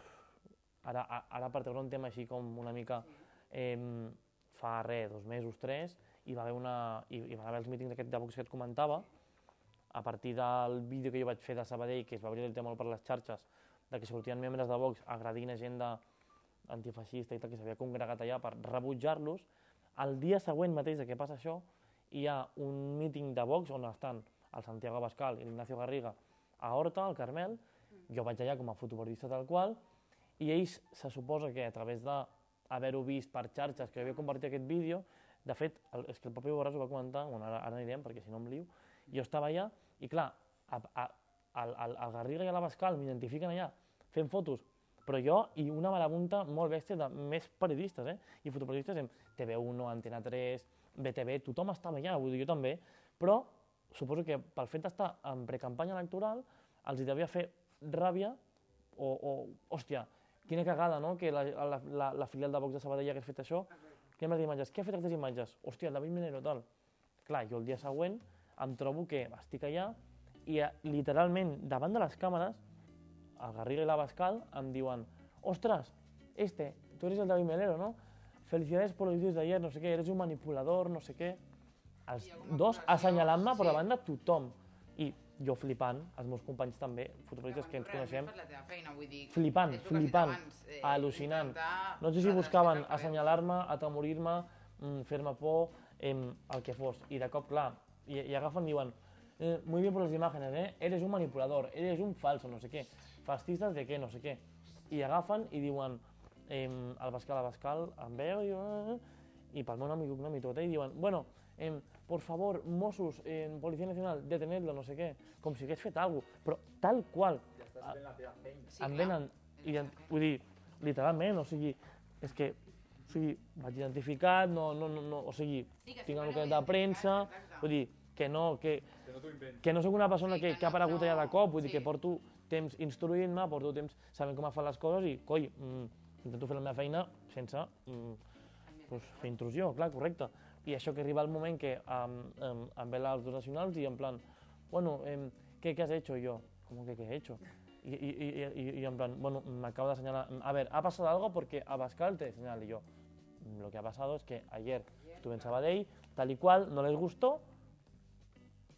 ara, ara per treure un tema així com una mica eh, fa res, dos mesos, tres, hi va haver, una, hi, hi va haver els mítings d'aquest de Vox que et comentava, a partir del vídeo que jo vaig fer de Sabadell, que es va obrir el tema molt per les xarxes, de que sortien membres de Vox agredint de, antifeixista i tal, que s'havia congregat allà per rebutjar-los, el dia següent mateix de que passa això, hi ha un míting de Vox on estan el Santiago Abascal i l'Ignacio Garriga a Horta, al Carmel, jo vaig allà com a fotoperiodista tal qual, i ells se suposa que a través d'haver-ho vist per xarxes, que havia compartit aquest vídeo, de fet, el, és que el propi Borràs ho va comentar, bueno, ara, ara anirem perquè si no em liu, jo estava allà i clar, a, a, el, el, el Garriga i l'Abascal m'identifiquen allà fent fotos, però jo i una marabunta molt bèstia de més periodistes, eh? i fotoperiodistes en TV1, Antena 3, BTV, tothom estava allà, vull dir, jo també, però suposo que pel fet d'estar en precampanya electoral els hi devia fer ràbia o, o hòstia, quina cagada, no?, que la, la, la, la filial de Vox de Sabadell hagués fet això, que hem d'imatges, què ha fet aquestes imatges? Hòstia, el David Minero, tal. Clar, jo el dia següent em trobo que estic allà i eh, literalment davant de les càmeres el Garriga i l'Abascal em diuen «Ostres, este, tú eres el David Melero, ¿no? Felicidades por los vídeos de ayer, no sé qué, eres un manipulador, no sé què». Els dos assenyalant-me per sí. davant de tothom. Jo flipant, els meus companys també, fotoperiodistes que ens coneixem, feina, vull dir, flipant, flipant, abans, eh, al·lucinant. No sé si buscaven assenyalar-me, atemorir-me, mm, fer-me por, el que fos. I de cop, clar, i, i agafen i diuen eh, muy bien por las imágenes, eh? eres un manipulador, eres un falso, no sé què, fascistes de què, no sé què. I agafen i diuen em, el Bascal, el Bascal, em veu i, eh, i pel meu nom i cognom i tot, eh? i diuen, bueno, em, por favor, Mossos, eh, Policía Nacional, detenedlo, no sé què, com si hagués fet alguna cosa, però tal qual, Ja estàs fent la teva feina. Sí, em clar. venen, i, vull dir, literalment, o sigui, és que, o sigui, vaig identificat, no, no, no, no o sigui, Sí, que tinc el document aneu de premsa, vull dir, que no, que, Que no que no sóc una persona Sí, que, que que ha no- aparegut allà de no, cop, vull dir sí. que porto temps instruint-me, porto temps sabent com es fan les coses i, coi, mm, intento fer la meva feina sense mm, pues, fer intrusió, clar, correcte. I això que arriba el moment que um, um, em ve els dos nacionals i en plan, bueno, em, ¿qué, ¿qué has hecho? Y yo, ¿cómo que qué he hecho? Y, y, y, en plan, bueno, me acabo de señalar, a ver, ha pasado algo porque Abascal te señala. Y yo, "Mm, lo que ha pasado es que ayer estuve en Sabadell, tal y cual, no les gustó,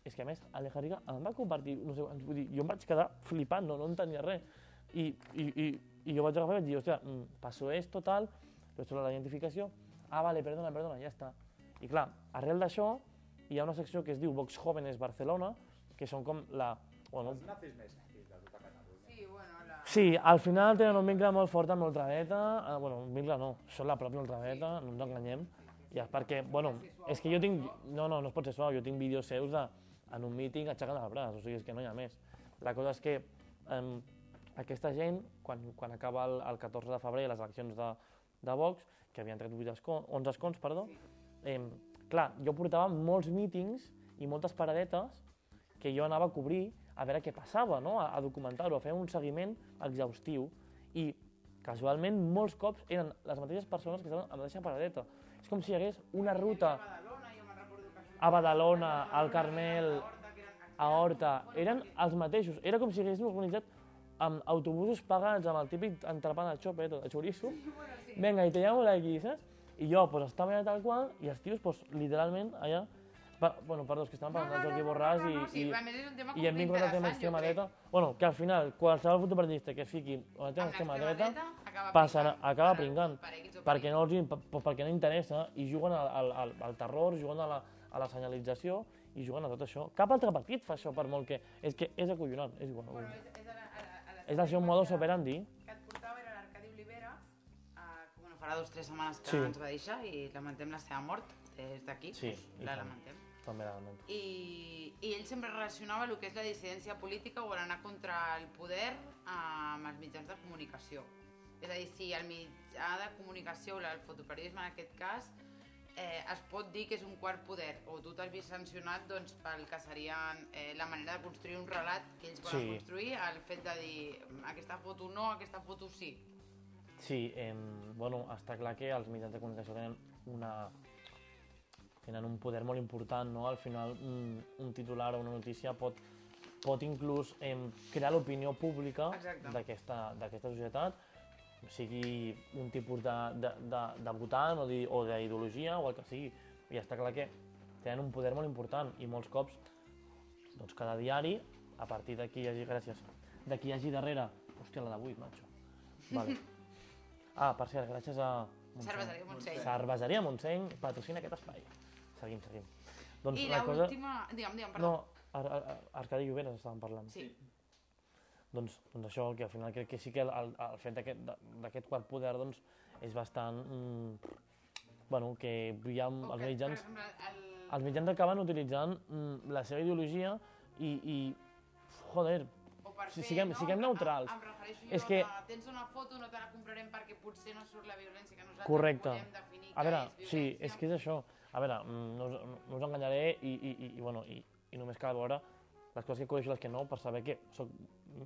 és que a més, el Garriga em va compartir, no sé, vull dir, jo em vaig quedar flipant, no, no entenia res. I, i, i, i jo vaig agafar i vaig dir, hòstia, mm, pasó esto, tal, però esto la identificació, ah, vale, perdona, perdona, ja està. I clar, arrel d'això, hi ha una secció que es diu Vox Jóvenes Barcelona, que són com la... Bueno, Els nazis més nazis de tota Catalunya. Sí, bueno, la... Sí, al final tenen un vincle molt fort amb l'ultradreta, eh, bueno, un vincle no, són la pròpia ultradreta, no ens enganyem, i és perquè, bueno, és que jo tinc, no, no, no es pot ser suau, jo tinc vídeos seus de, en un míting aixecant el braç, o sigui, és que no hi ha més. La cosa és que eh, aquesta gent, quan, quan acaba el, el 14 de febrer les eleccions de, de Vox, que havien tret 8 escons, 11 escons, perdó, eh, clar, jo portava molts mítings i moltes paradetes que jo anava a cobrir a veure què passava, no? a, a documentar-ho, a fer un seguiment exhaustiu. I casualment molts cops eren les mateixes persones que estaven a la mateixa paradeta. És com si hi hagués una ruta A Badalona, al Carmel, a Horta, eren els mateixos. Era com si haguessin organitzat amb autobusos pagats, amb el típic entrepà de xope, de xoriço. Venga, i te llamo aquí, saps? I jo, pues, estava allà tal qual, i els tios, pues, literalment, allà... Pa, bueno, perdó, és que estaven parlant del Jordi Borràs i, sí, i, a més és un tema i hem vingut al tema extrema dreta. Bueno, que al final, qualsevol fotoperiodista que es fiqui en el tema extrema dreta, passarà, acaba pringant, perquè no, els, hi- p- perquè no interessa i juguen al, al, al, al terror, juguen a la, a la senyalització i juguen a tot això. Cap altre partit fa això per molt que... És que és acollonant, és igual. Bueno, és, és, a, la- a, la- a la És el seu modus operandi. que farà dues o tres setmanes que Sí. ens va deixar i lamentem la seva mort des d'aquí, Sí, doncs, la lamentem. També la lamento. I, I ell sempre relacionava el que és la dissidència política o l'anar contra el poder amb els mitjans de comunicació. És a dir, si el mitjà de comunicació, o el fotoperiodisme en aquest cas, eh, es pot dir que és un quart poder, o tu t'has vist sancionat doncs, pel que seria eh, la manera de construir un relat que ells volen Sí. construir, el fet de dir aquesta foto no, aquesta foto sí. Sí, eh, bueno, està clar que els mitjans de comunicació tenen una tenen un poder molt important, no? Al final, un, un titular o una notícia pot, pot inclús eh, crear l'opinió pública d'aquesta societat, sigui un tipus de, de, de, de votant o di- o d'ideologia o el que sigui. I està clar que tenen un poder molt important i molts cops, doncs cada diari, a partir d'aquí hi hagi, gràcies, d'aquí hi hagi darrere, hòstia, la d'avui, macho. Vale. Ah, per cert, gràcies a... Cerveseria Montseny. Cerveseria Montseny patrocina aquest espai. Seguim, seguim. Doncs I la cosa... l'última... Digue'm, digue'm, No, perdó. Ar Ar Arcadi Lloberes estàvem parlant. Sí. Doncs, doncs això, que al final crec que sí que el, el, el fet d'aquest quart poder doncs, és bastant... Mm, bueno, que hi ha O els mitjans... El... Els mitjans acaben utilitzant mm, la seva ideologia i, i joder, Si fer, siguem- no? siguem Em- neutrals. Em, refereixo És que- de, tens una foto, no te la comprarem perquè potser no surt la violència que nosaltres Correcte. volem definir A veure, és sí, és que és això. A veure, mm, no us, no us enganyaré i, i, i, i, bueno, i, i només cal veure les coses que coneixo i les que no per saber que sóc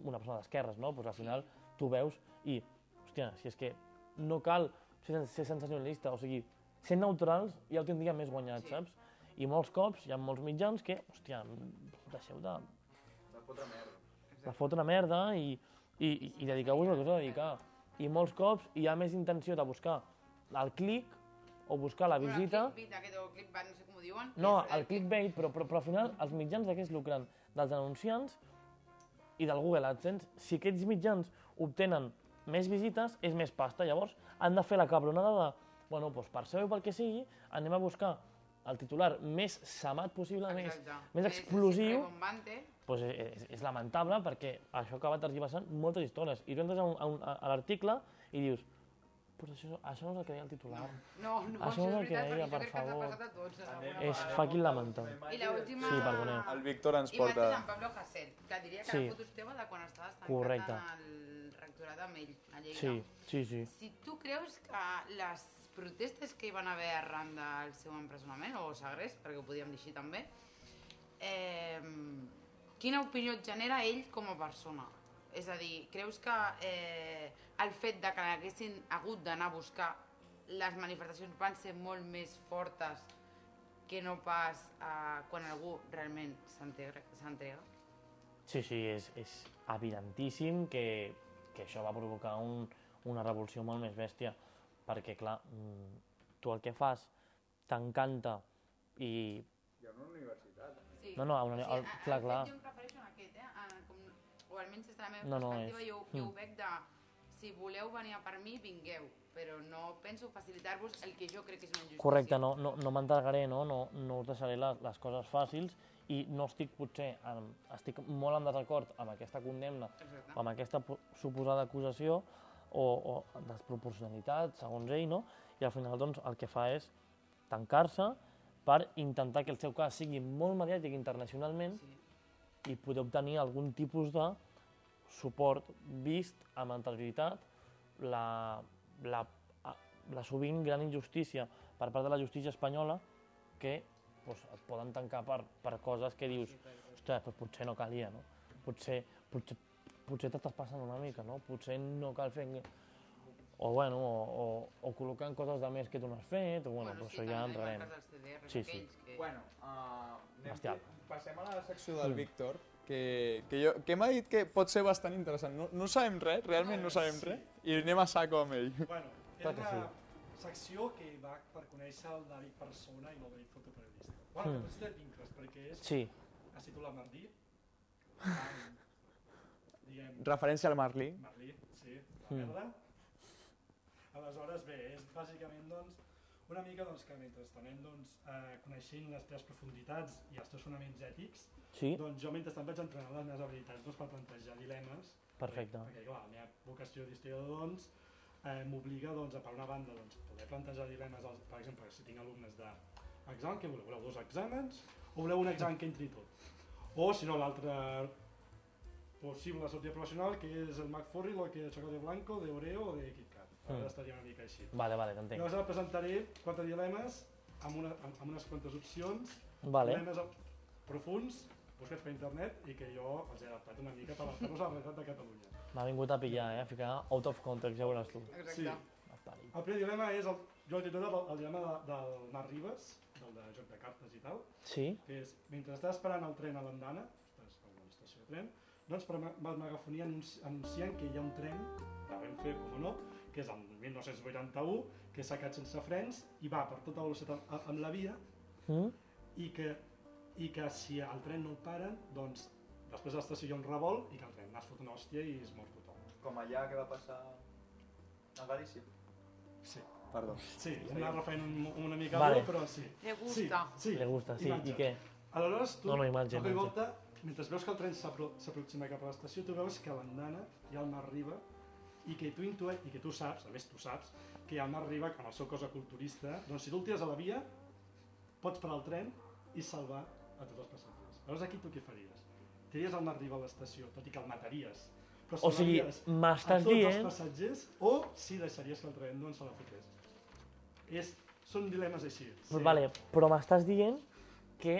una persona d'esquerres, no? Pues al final tu veus i, hòstia, si és que no cal ser, ser sensacionalista, o sigui, sent neutrals ja ho tindria més guanyat, Sí. saps? I molts cops hi ha molts mitjans que, hòstia, deixeu de, De fotre merda. De fotre merda i, i, i, i dediqueu-vos al que us heu de dedicar. I molts cops hi ha més intenció de buscar el clic o buscar la visita... Bueno, el clickbait aquest o clickbait, no sé com ho diuen. No, és el clickbait, però, però, però al final els mitjans de què es lucren? Dels anunciants i del Google AdSense. Si aquests mitjans obtenen més visites, és més pasta. Llavors han de fer la cabronada de, bueno, doncs per saber pel que sigui, anem a buscar el titular més samat possible, més, Exacte. més explosiu, Rebombante. doncs és, és lamentable perquè això acaba tergiversant moltes històries. I tu entres a, un, a, un, a l'article i dius, però això, això no és el que deia el titular. No, no, Això això, és el que veritat, deia, per jo crec que ens ha favor. passat a tots. alguna És fucking lamentable. I l'última... Sí, perdoneu. El Víctor ens Imatges porta... d'en Pablo Hasél, que diria que Sí. la foto és teva de quan estaves tancat Correcte. en el rectorat amb ell, a Lleida. Sí, sí, sí. Si tu creus que les protestes que hi van haver arran del seu empresonament, o segrest, perquè ho podíem dir així també, eh, quina opinió et genera ell com a persona? És a dir, creus que eh, el fet de que haguessin hagut d'anar a buscar les manifestacions van ser molt més fortes que no pas eh, quan algú realment s'entrega? Sí, sí, és, és evidentíssim que, que això va provocar un, una revolució molt més bèstia, perquè, clar, mm, tu el que fas t'encanta i... Hi ha una universitat. Sí. No, no, a una- el- clar, el clar. Fet, jo em refereixo a aquest, eh? A, com, o almenys des de la meva No, no, perspectiva, és- jo, jo ho mm. veig de si voleu venir a per mi, vingueu, però no penso facilitar-vos el que jo crec que és una injustícia. Correcte, no, no, no m'entregaré, no, no, no us deixaré les, les coses fàcils i no estic potser, en, estic molt en desacord amb aquesta condemna Exacte. amb aquesta po- suposada acusació o, o desproporcionalitat, segons ell, no? i al final doncs, el que fa és tancar-se per intentar que el seu cas sigui molt mediàtic internacionalment Sí. i poder obtenir algun tipus de suport vist amb anterioritat la, la, la sovint gran injustícia per part de la justícia espanyola que doncs, et poden tancar per, per coses que dius, ostres, doncs potser no calia, no? Potser, potser, potser t'estàs passant una mica, no? Potser no cal fer... O, bueno, o, o, o col·locant coses de més que tu no has fet, o bueno, però sí, això ja entrarem. Sí, sí. que... Bueno, uh, Bestial. passem a la secció del Mm. Víctor, que, que, jo, que m'ha dit que pot ser bastant interessant. No, no sabem res, realment no sabem Sí. res, i anem a saco amb ell. Bueno, és que una secció que va per conèixer el David persona i no el David fotoperiodista. Bueno, Mm. mm. té vincles, perquè és, Sí, es titula Marlí, amb, diguem, Referència al Marlí. Marlí, sí, la Mm. Aleshores, bé, és bàsicament, doncs, una mica doncs, que mentre anem doncs, eh, coneixent les teves profunditats i els teus fonaments ètics, sí, doncs jo mentrestant vaig entrenant les meves habilitats doncs, per plantejar dilemes perfecte. perquè, clar, la meva vocació d'historiador doncs, eh, m'obliga doncs, a, per una banda, doncs, poder plantejar dilemes, als, per exemple, si tinc alumnes d'examen, què voleu? Voleu dos exàmens o voleu un examen que entri tot? O, si no, l'altre possible sortida professional, que és el McForry, el que és Chocolate Blanco, de Oreo o de. Mm. Estaria una mica així. Vale, vale, t'entenc. Llavors ara presentaré quatre dilemes amb, una, amb, amb unes quantes opcions, Vale, dilemes profuns, buscats per internet i que jo els he adaptat una mica per adaptar-los a la realitat de Catalunya. m'ha vingut a pillar, eh? A ficar out of context, ja veuràs tu. Exacte. Sí. El primer dilema és, el, jo l'he titulat el, el dilema de, del Marc Ribes, del de joc de cartes i tal, Sí? que és, mentre estàs esperant el tren a l'andana, estàs a una estació de tren, doncs per la megafonia anunci, anunciant que hi ha un tren, de Renfe, com no, que és el 1981, que s'ha quedat sense frens i va per tota velocitat amb, amb la via Mm? i que, i que si el tren no el paren, doncs després a l'estació hi ha un revolt i que el tren n'has fot una hòstia i es mor tothom. Com allà que va passar a Galícia. Sí, Perdó. sí, una referent un, una mica Vale. vale. però sí. Le Sí, gusta. sí. Le gusta, sí. Imatge. I què? Aleshores, tu, No, no, imatge, imatge. volta, mentre veus que el tren s'apro- s'aproxima cap a l'estació, tu veus que a l'andana hi ha el Marc Riba i que tu intues, i que tu saps, a més tu saps, que hi ha el Marc Riba amb el seu cosa culturista, doncs si tu el tires a la via, pots parar el tren i salvar a tots els passatgers. Llavors aquí tu què faries? Tries el Marc Riba a l'estació, tot i que el mataries, però O sigui, m'estàs tots els dient... passatgers o si deixaries que el tren doncs, se la fotés. És, són dilemes així. Sí. Vale, però m'estàs dient que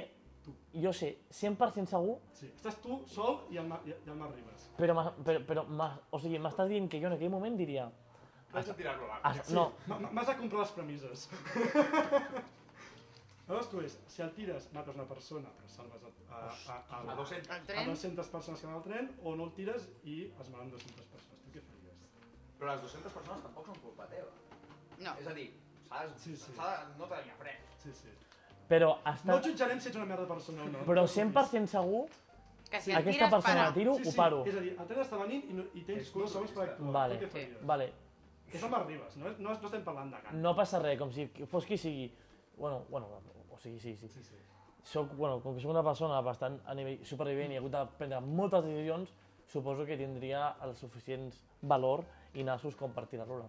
jo sé 100% segur, Sí. Estàs tu sol i el, i el Marc Ribas. però, però, però o sigui, m'estàs dient que jo en aquell moment diria... Vaig a tirar-lo a "Ah, No, M- M'has de comprar les premisses. Aleshores tu és, si el tires mates una persona però salves a, a, a, a, A 200. El a tren, 200 persones que van al tren o no el tires i es moren 200 persones. Tu què faries? Però les 200 persones tampoc són culpa teva. no. És a dir, s'ha de, Sí, sí. de, no t'havia pres. Sí, sí. Però, No està... et jutjarem si ets una merda de persona o no. però 100% segur, Que si el aquesta tires, persona para. tiro, sí, ho sí. paro. És a dir, el tren està venint i, no, i tens És dos segons per actuar. Vale. Tu què Sí. faries? Vale, És el Marc Ribas, no, no, no estem parlant de gana. no passa res, com si fos qui sigui. Bueno, bueno, o sigui, sí, sí. Sí, sí. Soc, bueno, com que soc una persona bastant a nivell supervivent i he hagut de prendre moltes decisions, suposo que tindria el suficient valor i nassos com per tirar-lo a la.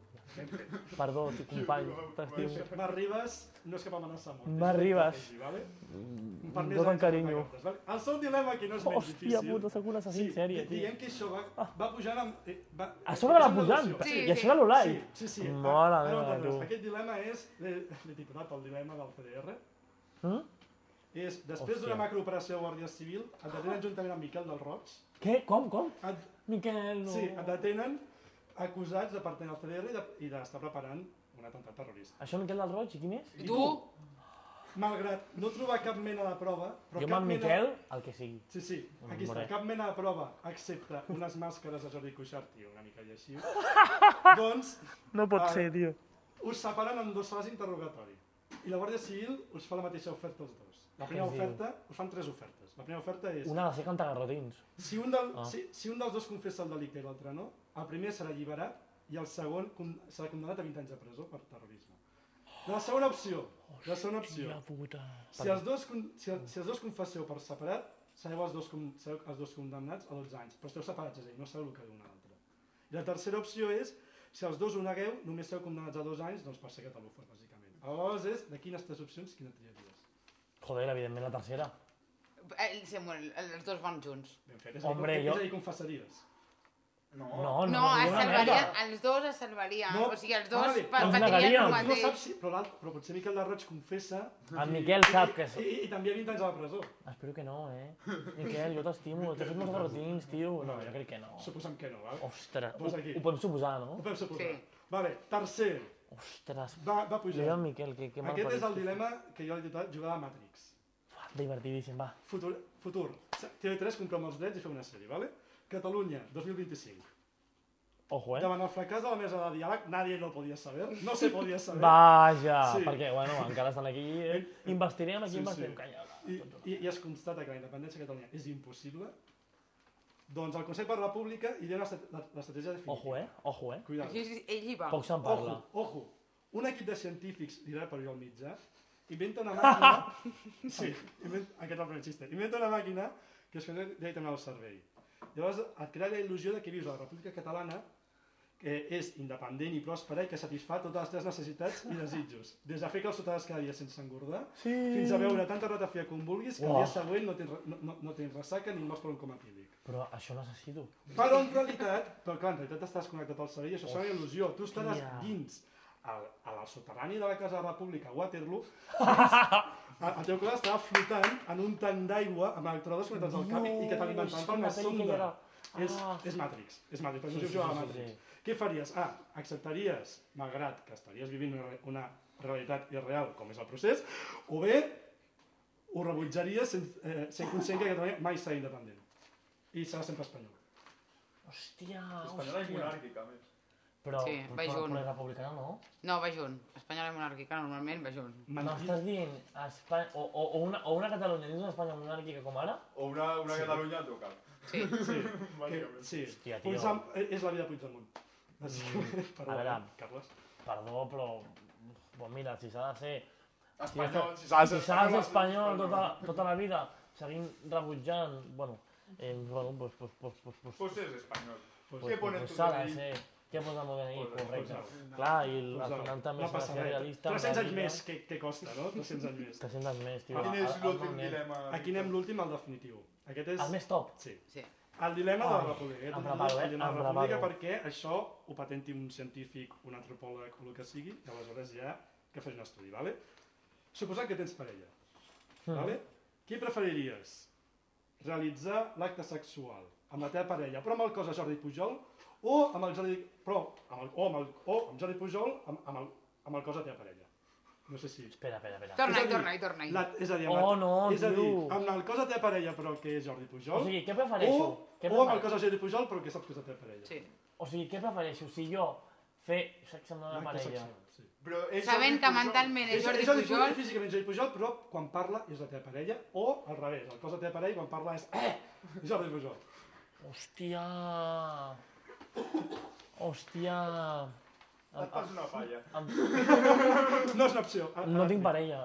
Perdó, tio, company, t'estimo. Marc Ribas no és cap amenaça molt. Marc Ribas. Vale? Més amb anys carinyo. Vale? El seu dilema aquí no és Hòstia difícil. puta, sóc un assassí sí, en sèrie, tio. Diguem que això va, va pujant amb... eh, Va, A sobre va amb pujant. Sí, i això de l'Olai. Sí, sí, sí. Mare Ah, meva, no, no, tu. Aquest dilema és, l'he titulat el dilema del CDR, Mm? és després Hòstia. d'una macrooperació de Guàrdia Civil, et detenen juntament amb Miquel del Roig, Què? Com, com? et, Miquel, no. sí, et detenen acusats de pertany al CDR i de- d'estar preparant un atemptat terrorista. Això Miquel del Roig, i quin és? I tu? Malgrat no trobar cap mena de prova, però Jo amb cap en mena... Miquel, el que sigui. Sí, sí, aquí està, cap mena de prova, excepte unes màscares de Jordi Cuixart, tio, una mica lleixiu, doncs No pot Ah. ser, tio. us separen en dues sales d'interrogatori. I la Guàrdia Civil us fa la mateixa oferta als dos. La primera oferta, us fan tres ofertes. La primera oferta és, Una ha de ser cantagarrotins. si un, del, Ah. si, si un dels dos confessa el delicte i l'altre no, el primer serà alliberat i el segon serà condemnat a 20 anys de presó per terrorisme. La segona opció, la segona opció, si els dos, si, el- si els dos confesseu per separat, sereu els dos, con- sereu els dos condemnats a 12 anys, però esteu separats, és a dir, no sabeu el que diu un altre. I la tercera opció és, si els dos ho negueu, només sereu condemnats a dos anys, doncs per ser catalúfer, bàsicament. Aleshores és, de quines tres opcions, quina triaries? Joder, evidentment la tercera. Eh, Samuel, els dos van junts. Ben fet, és, Hombre, a dir, jo- és a dir, confessaries. No. No, no, No, es merda. els dos es salvarien. No. O sigui, els dos Ah, vale. pa- Ens patirien negaríem. el Tu no mateix. saps si, però, però potser Miquel de Roig confessa En Miquel sap que... i, i, i també 20 anys a la presó. Espero que no, eh? Miquel, jo t'estimo, t'he fet molts garrotins, tio. No, jo crec que no. Suposem que no, val? Ostres, ho, ho podem suposar, no? Ho podem suposar. Sí. Vale, tercer, Ostres, va, va pujar. mira el Miquel, que, que Aquest és el dilema que jo he titulat jugar a Matrix. Divertidíssim, va. Futur, futur. TV3 comprem els drets i fem una sèrie, vale? Catalunya, 2025. Ojo, eh? Davant el fracàs de la mesa de diàleg, nadie lo podia saber, no se podia saber. Vaja, Sí. perquè, bueno, encara estan aquí. Eh? Investirem, aquí Sí, investirem. sí. Calla. I, i, I es constata que la independència de Catalunya és impossible. Doncs el Consell per la República i té l'estratègia definitiva. Ojo, eh? Ojo, eh? Cuidado. Ell, ell hi va. Poc se'n parla. Ojo, ojo. Un equip de científics, dirà per jo al mitjà, inventa una màquina... sí, invent, aquest és el primer xiste. Inventa una màquina que es connecta directament al cervell. Llavors et crea la il·lusió de que vius a la República Catalana que és independent i pròspera i que satisfà totes les teves necessitats i desitjos. Des de fer que els ciutadans cada dia sense engordar, Sí. fins a veure tanta ratafia com vulguis que el Uah. dia següent no tens, no, no, no tens ressaca ni mals per un coma etílic. Però això necessito. Però en realitat, però clar, en realitat estàs connectat al cervell això serà una il·lusió. Tu estaràs dins al, a la soterrani de la Casa de la República a Waterloo, el el teu cos estarà flotant en un tanc d'aigua amb electrodes connectats al cap i i que t'alimentaran per una sonda. És, Ah. és Matrix, és Matrix, per Sí, això sí, sí, a sí, sí, Matrix. sí. Què faries? Ah, acceptaries, malgrat que estaries vivint una, una realitat irreal, com és el procés, o bé ho rebutjaries sent, eh, sent conscient que Catalunya mai serà independent. I serà sempre espanyol. Hòstia, Espanyola és hòstia. monàrquica, a més. Però, Sí, però, va però, junt. però és republicana, no? No, va junt. Espanyola i monàrquica normalment va junt. No estàs dient Espanya, o, o, o, una, o una Catalunya dins d'una Espanya monàrquica com ara? O una, una Sí. Catalunya al teu cap. Sí. Sí, Bàsicament. sí. Hòstia, tio. Puigdemont, eh, és la vida de Puigdemont. Bàsicament, Perdó, a veure. Carles. Perdó, però... Bon, mira, si s'ha de ser... Espanyol, si s'ha de ser s'ha de ser espanyol tota, tota la vida, seguint rebutjant... Bueno, eh, bueno pues, pues, pues, pues, pues, Pues és espanyol. Pues- Què ponen pues tu s'ha de DNI? ser... Què posa el meu DNI? Correcte. pues- Clar, i al Pues, final també no s'ha de ser realista. 300 anys més que, que costa, no? 300 anys més. 300 anys més, tio. Quin El- és el- l'últim el- dilema? Aquí anem l'últim, el definitiu. Aquest és... El més top. Sí. Sí. El dilema de la República. Em és preparo, eh? el dilema de Em preparo. perquè això ho patenti un científic, un antropòleg o el que sigui, i aleshores ja que faci un estudi, ¿vale? Suposant que tens parella, Mm. ¿vale? Qui preferiries? Realitzar l'acte sexual amb la teva parella, però amb el cos de Jordi Pujol, o amb el Jordi, però, amb el, o, amb el, o amb Jordi Pujol amb, amb, el, amb el cos de la teva parella? No sé si... Espera, espera, espera. Torna-hi, És torna-hi, torna-hi. La, és a dir, Oh, amb el- no, és a dir, amb el cos de teva parella però que és Jordi Pujol, O sigui, què prefereixo? o, Què o amb el prefereixo? cos de Jordi Pujol però que saps que és la teva parella. Sí. O sigui, què prefereixo? Si jo fer sexe amb la meva parella... sí. Però és Sabent que mentalment és És, Jordi és a dir, Pujol, físicament Jordi Pujol, però quan parla és la teva parella, o al revés, el cos de teva parella quan parla és eh, Jordi Pujol. Hòstia... Hòstia... Em, fas una falla. em, No és una opció. Ah, no ah, tinc parella.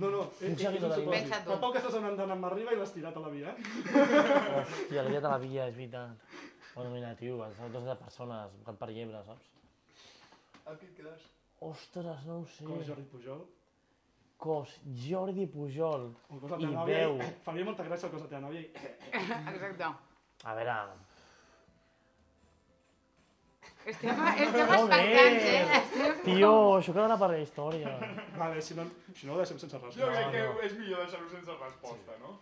No, no, eh, és seguidor un de supòsit. Pensa tu. Fa poc que estàs anant amb arriba i l'has tirat a la via, eh? Hòstia, l'he de la via, és veritat. Bueno, mira, tio, són dues de persones, gat per llebre, saps? Aquí et quedes. Ostres, no ho sé. Com és Jordi Pujol. Cos, Jordi Pujol. El cos de I teva nòvia. veu. Faria molta gràcia el cos de teva nòvia. i- exacte. A veure, Estem, estem Joder. expectants, eh? Estem... tio, això quedarà per la història. Vale, si no, si no ho deixem sense res. Jo crec No, que no. és millor deixar-ho sense resposta, no?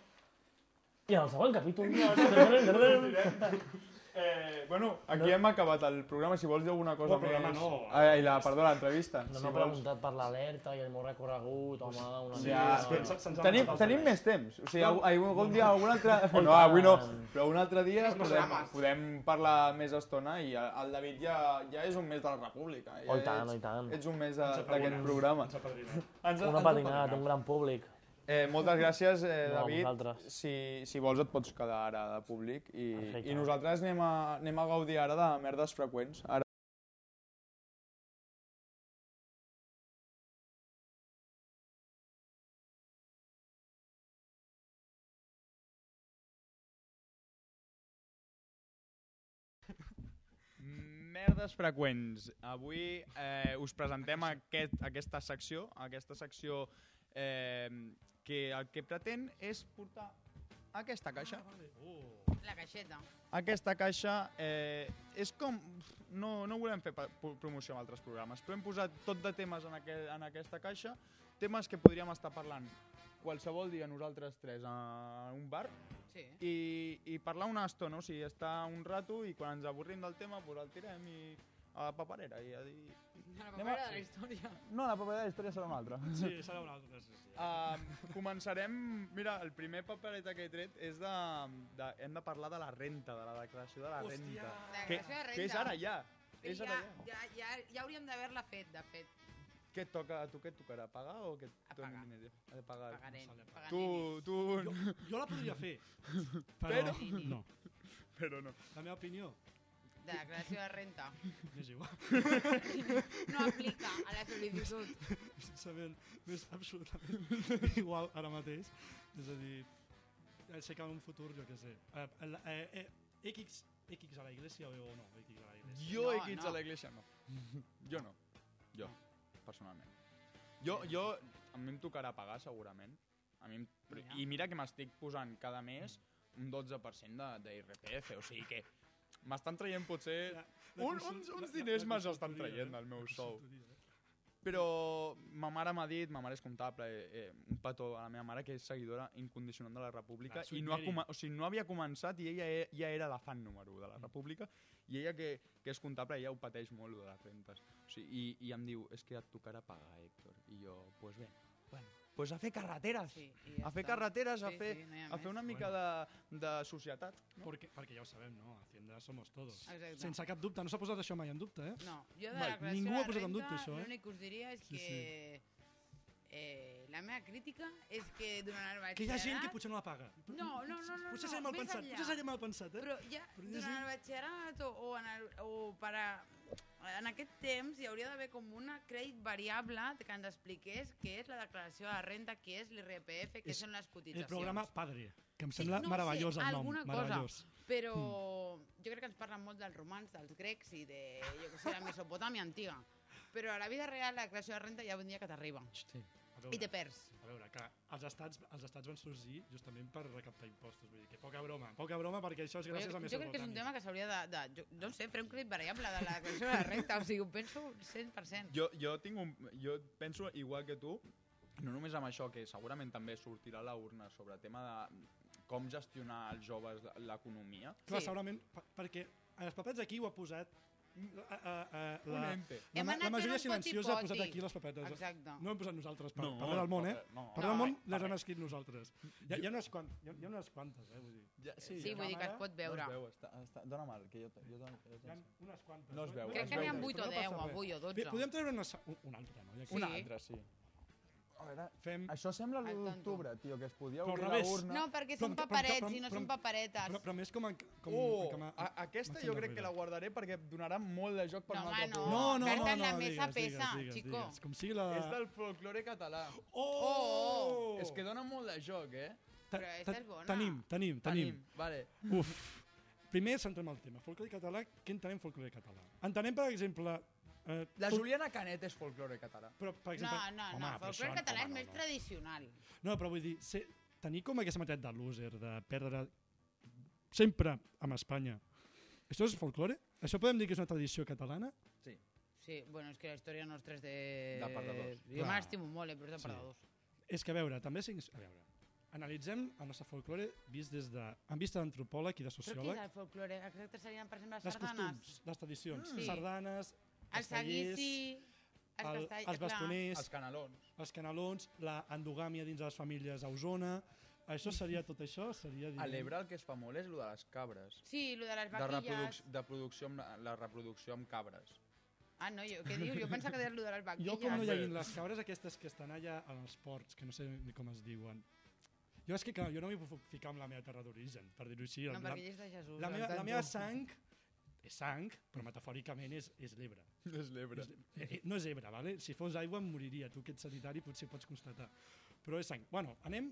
I en el següent capítol... Eh, bueno, aquí hem acabat el programa. Si vols dir alguna cosa No, el programa més... no. Ai, la, perdó, l'entrevista. No si m'ha preguntat per l'alerta i el meu recorregut, home, una Sí, mica... se- se'ns ha Tenim, tenim més temps. O sigui, algun, algun dia, algun altre... No, avui no, però un altre dia podem, podem parlar més estona i el David ja, ja és un mes de la República. Ja Oh, i tant, ets, oh, i tant. Ets un mes d'aquest programa. Ens apadrina. Ens, Una apadrina. un gran públic. Eh, moltes gràcies, eh, No, David. vosaltres. Si, si vols et pots quedar ara de públic i, Perfecte. i nosaltres anem a, anem a gaudir ara de merdes freqüents. Ara Merdes freqüents. Avui eh, us presentem aquest, aquesta secció, aquesta secció eh, que el que pretén és portar aquesta caixa. La caixeta. Aquesta caixa eh, és com... No, no volem fer promoció amb altres programes, però hem posat tot de temes en, aqu en aquesta caixa, temes que podríem estar parlant qualsevol dia nosaltres tres a un bar Sí. i, i parlar una estona, o sigui, estar un rato i quan ens avorrim del tema pues el tirem i a la paperera i a dir... La Anem a- de la història. No, la paperera de la història serà una altra. Sí, serà una altra. Sí, sí. Uh, començarem... Mira, el primer papereta que he tret és de, de... Hem de parlar de la renta, de la declaració de la Hòstia. renta. La declaració de renta. que és ara ja. Però És ja, ara ja. ja, ja, ja hauríem d'haver-la fet, de fet. Què et toca? A tu què et tocarà? Pagar o que et A donin pagar. diners? A pagar. Pagarem. Tu, tu... Jo, jo la podria fer, però, Però- no. Però no. La meva opinió De declaració de renta. m'és igual. No aplica a la sol·licitud. Sabent, m'és absolutament igual ara mateix. És a dir, eh, sé que en un futur, jo què sé, eh, la- eh, eh, X, X a la iglesia o no, X a la iglesia. Jo No, no. a l'església, no. Jo no. Jo, personalment. Jo, jo, a mi em tocarà pagar segurament. A mi em, Mira. I mira que m'estic posant cada mes un 12% de, de IRPF, o sigui que m'estan traient potser... La- la Un- uns- uns diners me'ls estan traient eh? del meu La sou. eh? Però ma mare m'ha dit, ma mare és comptable, eh, eh, un petó a la meva mare que és seguidora incondicional de la República Sweet i no, ha o sigui, no havia començat i ella e- ja era la fan número 1 de la Mm. República i ella que, que és comptable, ella ho pateix molt, de les rentes. O sigui, i, I em diu, és que et tocarà pagar, Héctor. I jo, doncs pues bé, bueno, pues a fer carreteres. Sí, ja a fer està. carreteres, a Sí, fer, sí, no a fer una mica de, de societat. No? Perquè, perquè ja ho sabem, no? Hacienda somos todos. Exacte. Sense cap dubte, no s'ha posat això mai en dubte, eh? No, jo de Mai. la declaració Ningú de ho ha posat en renta, dubte, això, eh? L'únic que us diria és Sí, que eh, la meva crítica és que durant el batxillerat... Que hi ha gent que potser no la paga. No, no, no, no, Potser no, mal pensat, potser seré mal pensat, eh? Però ja Però durant gent- el batxillerat o, o, en el, o per a, en aquest temps hi hauria d'haver com una crèdit variable que ens expliqués què és la declaració de renta, què és l'IRPF, què És són les cotitzacions. El programa Padre, que em Sí, sembla no ho sé, meravellós el nom. alguna cosa. Meravellós. Però jo crec que ens parlen molt dels romans, dels grecs i de, jo que sé, la Mesopotàmia antiga. Però a la vida real la declaració de renta ja un dia que t'arriba. Sí. A I te veure, perds. a veure, que els estats, els estats van sorgir justament per recaptar impostos. Vull dir que poca broma, poca broma perquè això és Jo, gràcies a jo crec que és un Mesopotàmia. tema que s'hauria de, de, jo, no sé, fer un crit variable de la declaració de la renta, o sigui, ho penso 100%. Jo, jo, tinc un, jo penso, igual que tu, no només amb això, que segurament també sortirà a la urna sobre el tema de com gestionar els joves l'economia. Clar, Sí. segurament, per- perquè en els papers aquí ho ha posat La, la, ma- anat la majoria silenciosa ha posat aquí les papetes. Exacte. No hem posat nosaltres, per, No, no, parlar del món, eh? no. Parlar del món No, les hem escrit nosaltres. Hi ha, hi, ha unes quant, hi, ha, hi ha unes quantes, eh? Vull dir. Ja, sí, Sí, vull dir que es pot veure. No es veu, està, està, dón'm el, que jo, jo, jo Hi ha unes quantes. No es veu, Crec que n'hi ha veu. 8 o Però no 10, passa res. avui, o Bé, 12. podem treure una, sa- un, un altre, no? Ja que Un Sí. A veure, Fem... això sembla Al l'1 tonto. d'octubre, tio, que es podia Però obrir revés. l'urna. No, perquè Però- són però- paperets però- i no però- són paperetes. Però, però més com... En, com Oh, com a, a, aquesta jo crec que la guardaré perquè donarà molt de joc per No, un altre no. No, no, no, en la no, mesa digues, pesa, digues, digues, chico. digues. Com sigui la... És del folklore català. Oh! És que dona molt de joc, eh? Ta- Però aquesta ta- és bona. Tenim, tenim, tenim. Vale. Uf. Primer centrem el tema. Folklore català, què entenem folklore català? Entenem, per exemple... Eh, La Juliana Canet és folklore català. Però, per No, exemple, no, home, no, però folclore això- català és home, més no, no. tradicional. No, però vull dir, ser, tenir com aquesta mentat de loser, de perdre sempre amb Espanya. Això és folklore? Això podem dir que és una tradició catalana? Sí. Sí, bueno, és que la història nostra és de... De perdedors. Jo Clar. me l'estimo molt, eh, però és de Sí. perdedors. És que, a veure, també... A veure, analitzem el nostre folklore vist des de... amb vista d'antropòleg i de Però què és sociòleg. el folclore? Exacte, serien, per exemple, les Les sardanes. costums, les tradicions, Mm. Sardanes, El castellers, seguici... el, castell- els clar. bastoners, Els canalons. els canalons, la endogàmia dins de les famílies a Osona... Això seria tot això? Seria, A l'Ebre el que es fa molt és el de les cabres. Sí, el de les De, vaquilles... reproduc de producció amb, la- reproducció amb cabres. Ah, no, jo, què dius? Jo pensava que deies el de les vaquilles. Jo com no hagin les cabres aquestes que estan allà als ports, que no sé ni com es diuen. Jo és que, clar, jo no m'hi puc ficar amb la meva terra d'origen, per dir-ho així. No, la, perquè ell és de Jesús. la, meva, la meva sang és sang, però metafòricament és, és l'Ebre. És l'Ebre. Eh, No és Ebre, vale? si fos aigua em moriria. Tu que ets sanitari potser pots constatar. Però és sang. Bueno, anem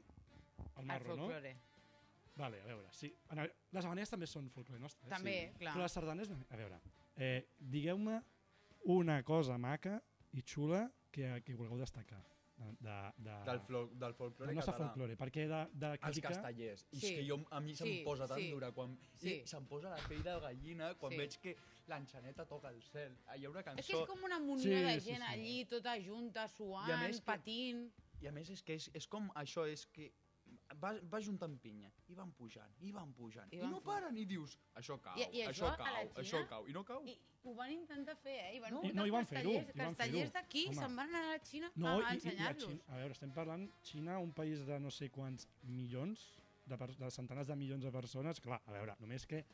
al marro, no? Vale, a veure, sí. Les habaneres també són folklore nostre. eh? També, sí. clar. Però les sardanes, a veure, eh, digueu-me una cosa maca i xula que, que vulgueu destacar. De, de, de, Del, flo, del folklore del nostre català. folklore, perquè de, de Els crítica... castellers. I Sí. és que jo, a mi se'm Sí, posa tan sí. dura. Quan, Sí. I se'm posa la pell de gallina quan Sí. veig que l'enxaneta toca el cel. Hi ha una cançó... És que és com una munió Sí, de sí, gent sí. allí, tota junta, suant, I a més que- patint... I a més és que és, és com això, és que va, va juntant pinya, i van pujant, i van pujant, I i, van no paren, i dius, això cau, I- i això, això a cau, Xina? això cau, i no cau. I ho van intentar fer, eh? I van No, no, i van fer-ho, castellers, d'aquí se'n van anar a la Xina No, a, a ensenyar-los. Xina, a veure, estem parlant Xina, un país de no sé quants milions, de, de centenars de milions de persones, clar, a veure, només que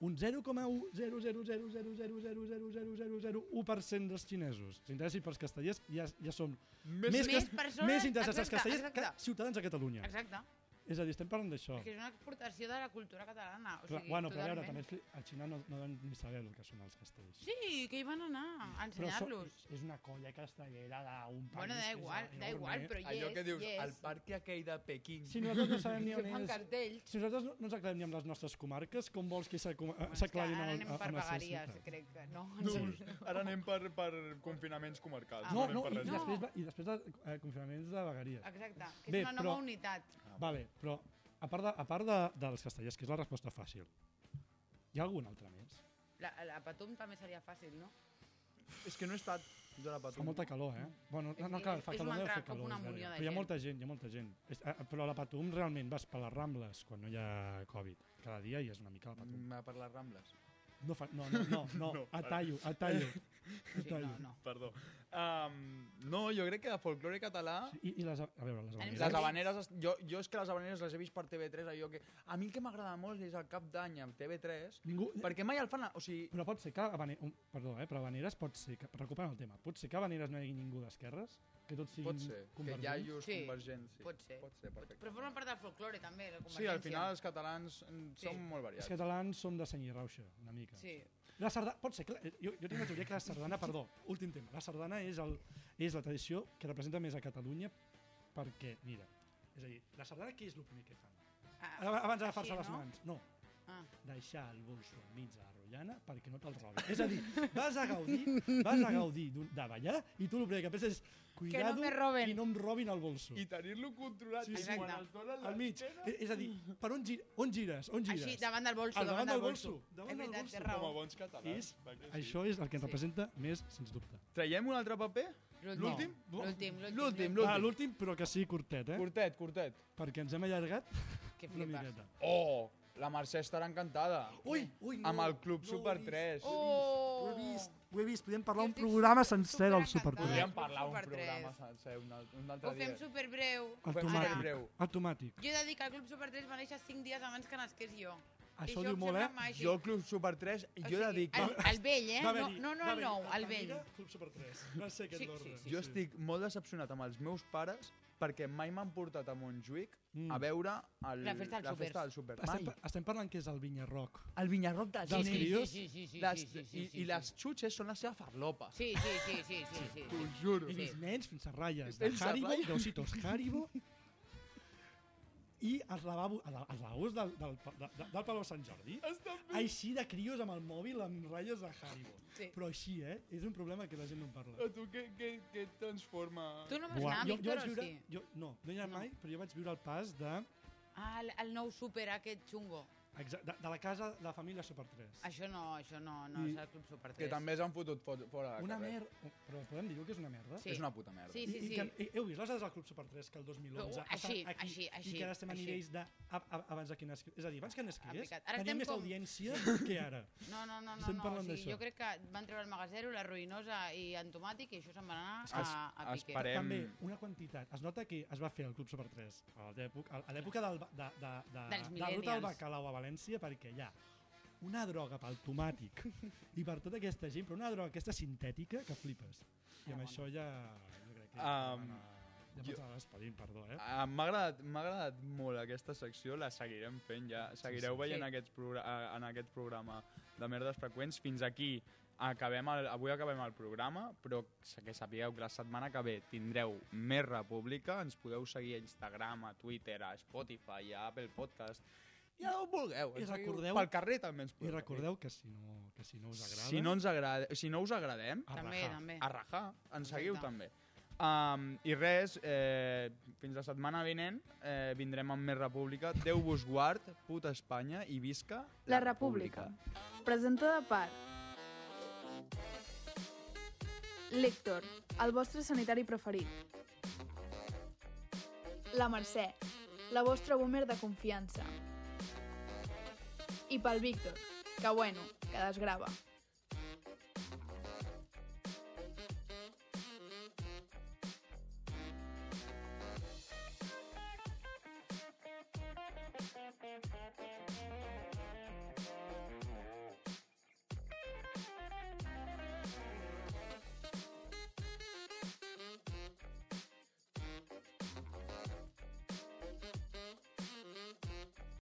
un 0,000000001% dels xinesos s'interessin pels castellers ja, ja som Més, més, cas- persones- més interessats als exacte, castellers exacte. que ciutadans de Catalunya. Exacte. És a dir, estem parlant d'això. És que és una exportació de la cultura catalana. O Clar, sigui, bueno, però a veure, també a Xina no, no deuen ni saber el que són els castells. Sí, que hi van anar a Però ensenyar-los. és una colla castellera d'un país Bueno, da igual, da igual, però hi Allò és, que dius, és. el parc aquell de Pequín. Si nosaltres no sabem ni on és... cartells. Si nosaltres no, no ens aclarem ni amb les nostres comarques, com vols que s'aclarin ara anem per vegueries, ciutats? crec que no. No, ara anem per, per confinaments comarcals. Ah, No, no, per i, res i, més. després, i després de eh, confinaments de vegueries. Exacte, que Bé, és una però- nova unitat. Vale, però a part, de, a part de, dels castellers, que és la resposta fàcil, hi ha algun altre més? La, la Patum també seria fàcil, no? És que no he estat jo a la Fa Patum. molta calor, eh? Bueno, no, que clar, fa és calor, deu fer calor, una és munió veritat. de Però hi ha gent. molta gent, hi ha molta gent. És, eh, però a la Patum realment vas per les Rambles quan no hi ha Covid. Cada dia hi és una mica la Patum. Mm, per les Rambles. No, fa, no, no, no, no, No, a tallo, a tallo. A Sí, no, no. Perdó. Um, no, jo crec que de folklore català... I, i les, a veure, les habaneres. Les habaneres, es- jo, jo és que les habaneres les he vist per TV3, allò que... A mi el que m'agrada molt és el cap d'any amb TV3, Ningú, perquè mai el fan... O sigui, Però pot ser que Habane... un- Perdó, eh, però Habaneres pot ser que... Recuperant el tema. Pot ser que Habaneres no hi hagi ningú d'esquerres? Que tots siguin pot ser, que convergents? iaios Sí, convergents. Sí. pot ser. Pot ser, perfecte. Però forma part del folklore, també, la Sí, al convergència. final els catalans mm, Sí. som molt Els variats. catalans som de seny i rauxa, una mica. Sí. La sardana, pot ser Jo, jo tinc la teoria que la sardana, perdó, últim tema. La sardana és, el, és la tradició que representa més a Catalunya perquè, mira, és a dir, la sardana què és el primer que fan? Ah, Ab- Abans d'agafar-se les no? mans. No, Ah. deixar el bolso enmig de la rotllana perquè no te'l robin. És a dir, vas a gaudir, vas a gaudir de ballar i tu el primer que penses és cuidado me roben." i no em robin el bolso. I tenir-lo controlat Sí, sí. quan els donen Al mig. l'esquena... És a dir, per on, gi on gires? On gires? Així, davant del bolso, Al davant, davant del bolso, davant del veritat, bolso. Com a bons catalans. És, que sí. això és el que ens Sí. representa més, sens dubte. Traiem un altre paper? L'últim? L'últim, l'últim. L'últim, Va, l'últim. però que sigui curtet, eh? Curtet, curtet. Perquè ens hem allargat Que una miqueta. Oh, la Mercè estarà encantada. Ui, ui, Amb el Club Super 3. Oh! Ho he vist, ho he vist. Podem parlar un programa sencer del super Super encantada. Podríem Club parlar un programa 3. sencer un, un altre Ho fem dia. superbreu. Ho fem Automàtic. superbreu. Automàtic. Jo he de dir que el Club Super 3 va néixer 5 dies abans que nasqués jo. Això ho diu molt, eh? màgic. Jo, Club Super 3, O jo he de sigui, dir que... El, el vell, eh? No, no, no va el vell. Club Super 3. Va ser aquest Sí, l'ordre. sí, sí. Jo estic molt decepcionat amb els meus pares perquè mai m'han portat a Montjuïc Mm. a veure el, La festa dels la festa del súper. Estem, Mai. estem parlant que és el Vinyarroc. El Vinyarroc dels, Dels nens. crios. Sí, sí, sí, Les, sí, sí, sí, i, sí, I les xutxes són la seva farlopa. Sí, sí, sí, sí, sí, sí. T'ho juro. He vist nens fins a ratlles de Haribo, d'ositos Haribo, i els, lavabo, els lavabos del, del, del, del Palau Sant Jordi, Estan bé. així de crios amb el mòbil amb ratlles de Haribo. Sí. Però així, eh? És un problema que la gent no en parla. A tu què, què, què et transforma? Tu no vas anar, jo, jo Víctor, vaig o viure, sí? jo, no, no hi anat No. mai, però jo vaig viure el pas de, Ah, el, el nou súper aquest xungo. Exa- de, de la casa de la família Super 3. Això no, això no, no I- és el Club Super 3. Que també s'han fotut fo- fora de Una merda, però podem dir que és una merda? Sí. És una puta merda. Sí, I, sí, i sí. que, i, heu vist les dades del Club Super 3 que el 2011 Però, ha així, aquí, així, així, i que ara estem a així. nivells de a, a, abans de que nasqués. És a dir, abans que nasqués. Ara teníem estem més com- audiència que ara. No, no, no, no, Estem no. parlant O sigui, jo crec que van treure el Magasero, la Ruïnosa i en Tomàtic i això se'n va anar a, a pique. esperem- També, una quantitat. Es nota que es va fer el Club Super 3 a l'època a l'època del, ba- de, de, de, Dels de la ruta del. Bacalao a València perquè hi ha una droga pel tomàtic i per tota aquesta gent, però una droga aquesta sintètica que flipes. I amb Ah, això ja... Jo crec que Um, ja, jo- despedint, perdó, eh? Ah, M'ha agradat, m'ha agradat molt aquesta secció, la seguirem fent ja. Seguireu sí. veient Sí. Aquests en aquest programa de merdes freqüents. Fins aquí acabem el, avui acabem el programa, però que sapigueu que la setmana que ve tindreu més República. Ens podeu seguir a Instagram, a Twitter, a Spotify, a Apple Podcast i a on vulgueu. I recordeu- Pel carrer també ens I podeu recordeu que si no, que si no us agrada... Si no, ens agrada, si no us agradem, a També, rajar. també. a rajar, ens seguiu també. Um, I res, eh, fins la setmana vinent eh, vindrem amb més República. Déu vos guard, puta Espanya i visca La República. Presentada per Lector, el vostre sanitari preferit. La Mercè, la vostra boomer de confiança. I pel Víctor, que bueno, que desgrava.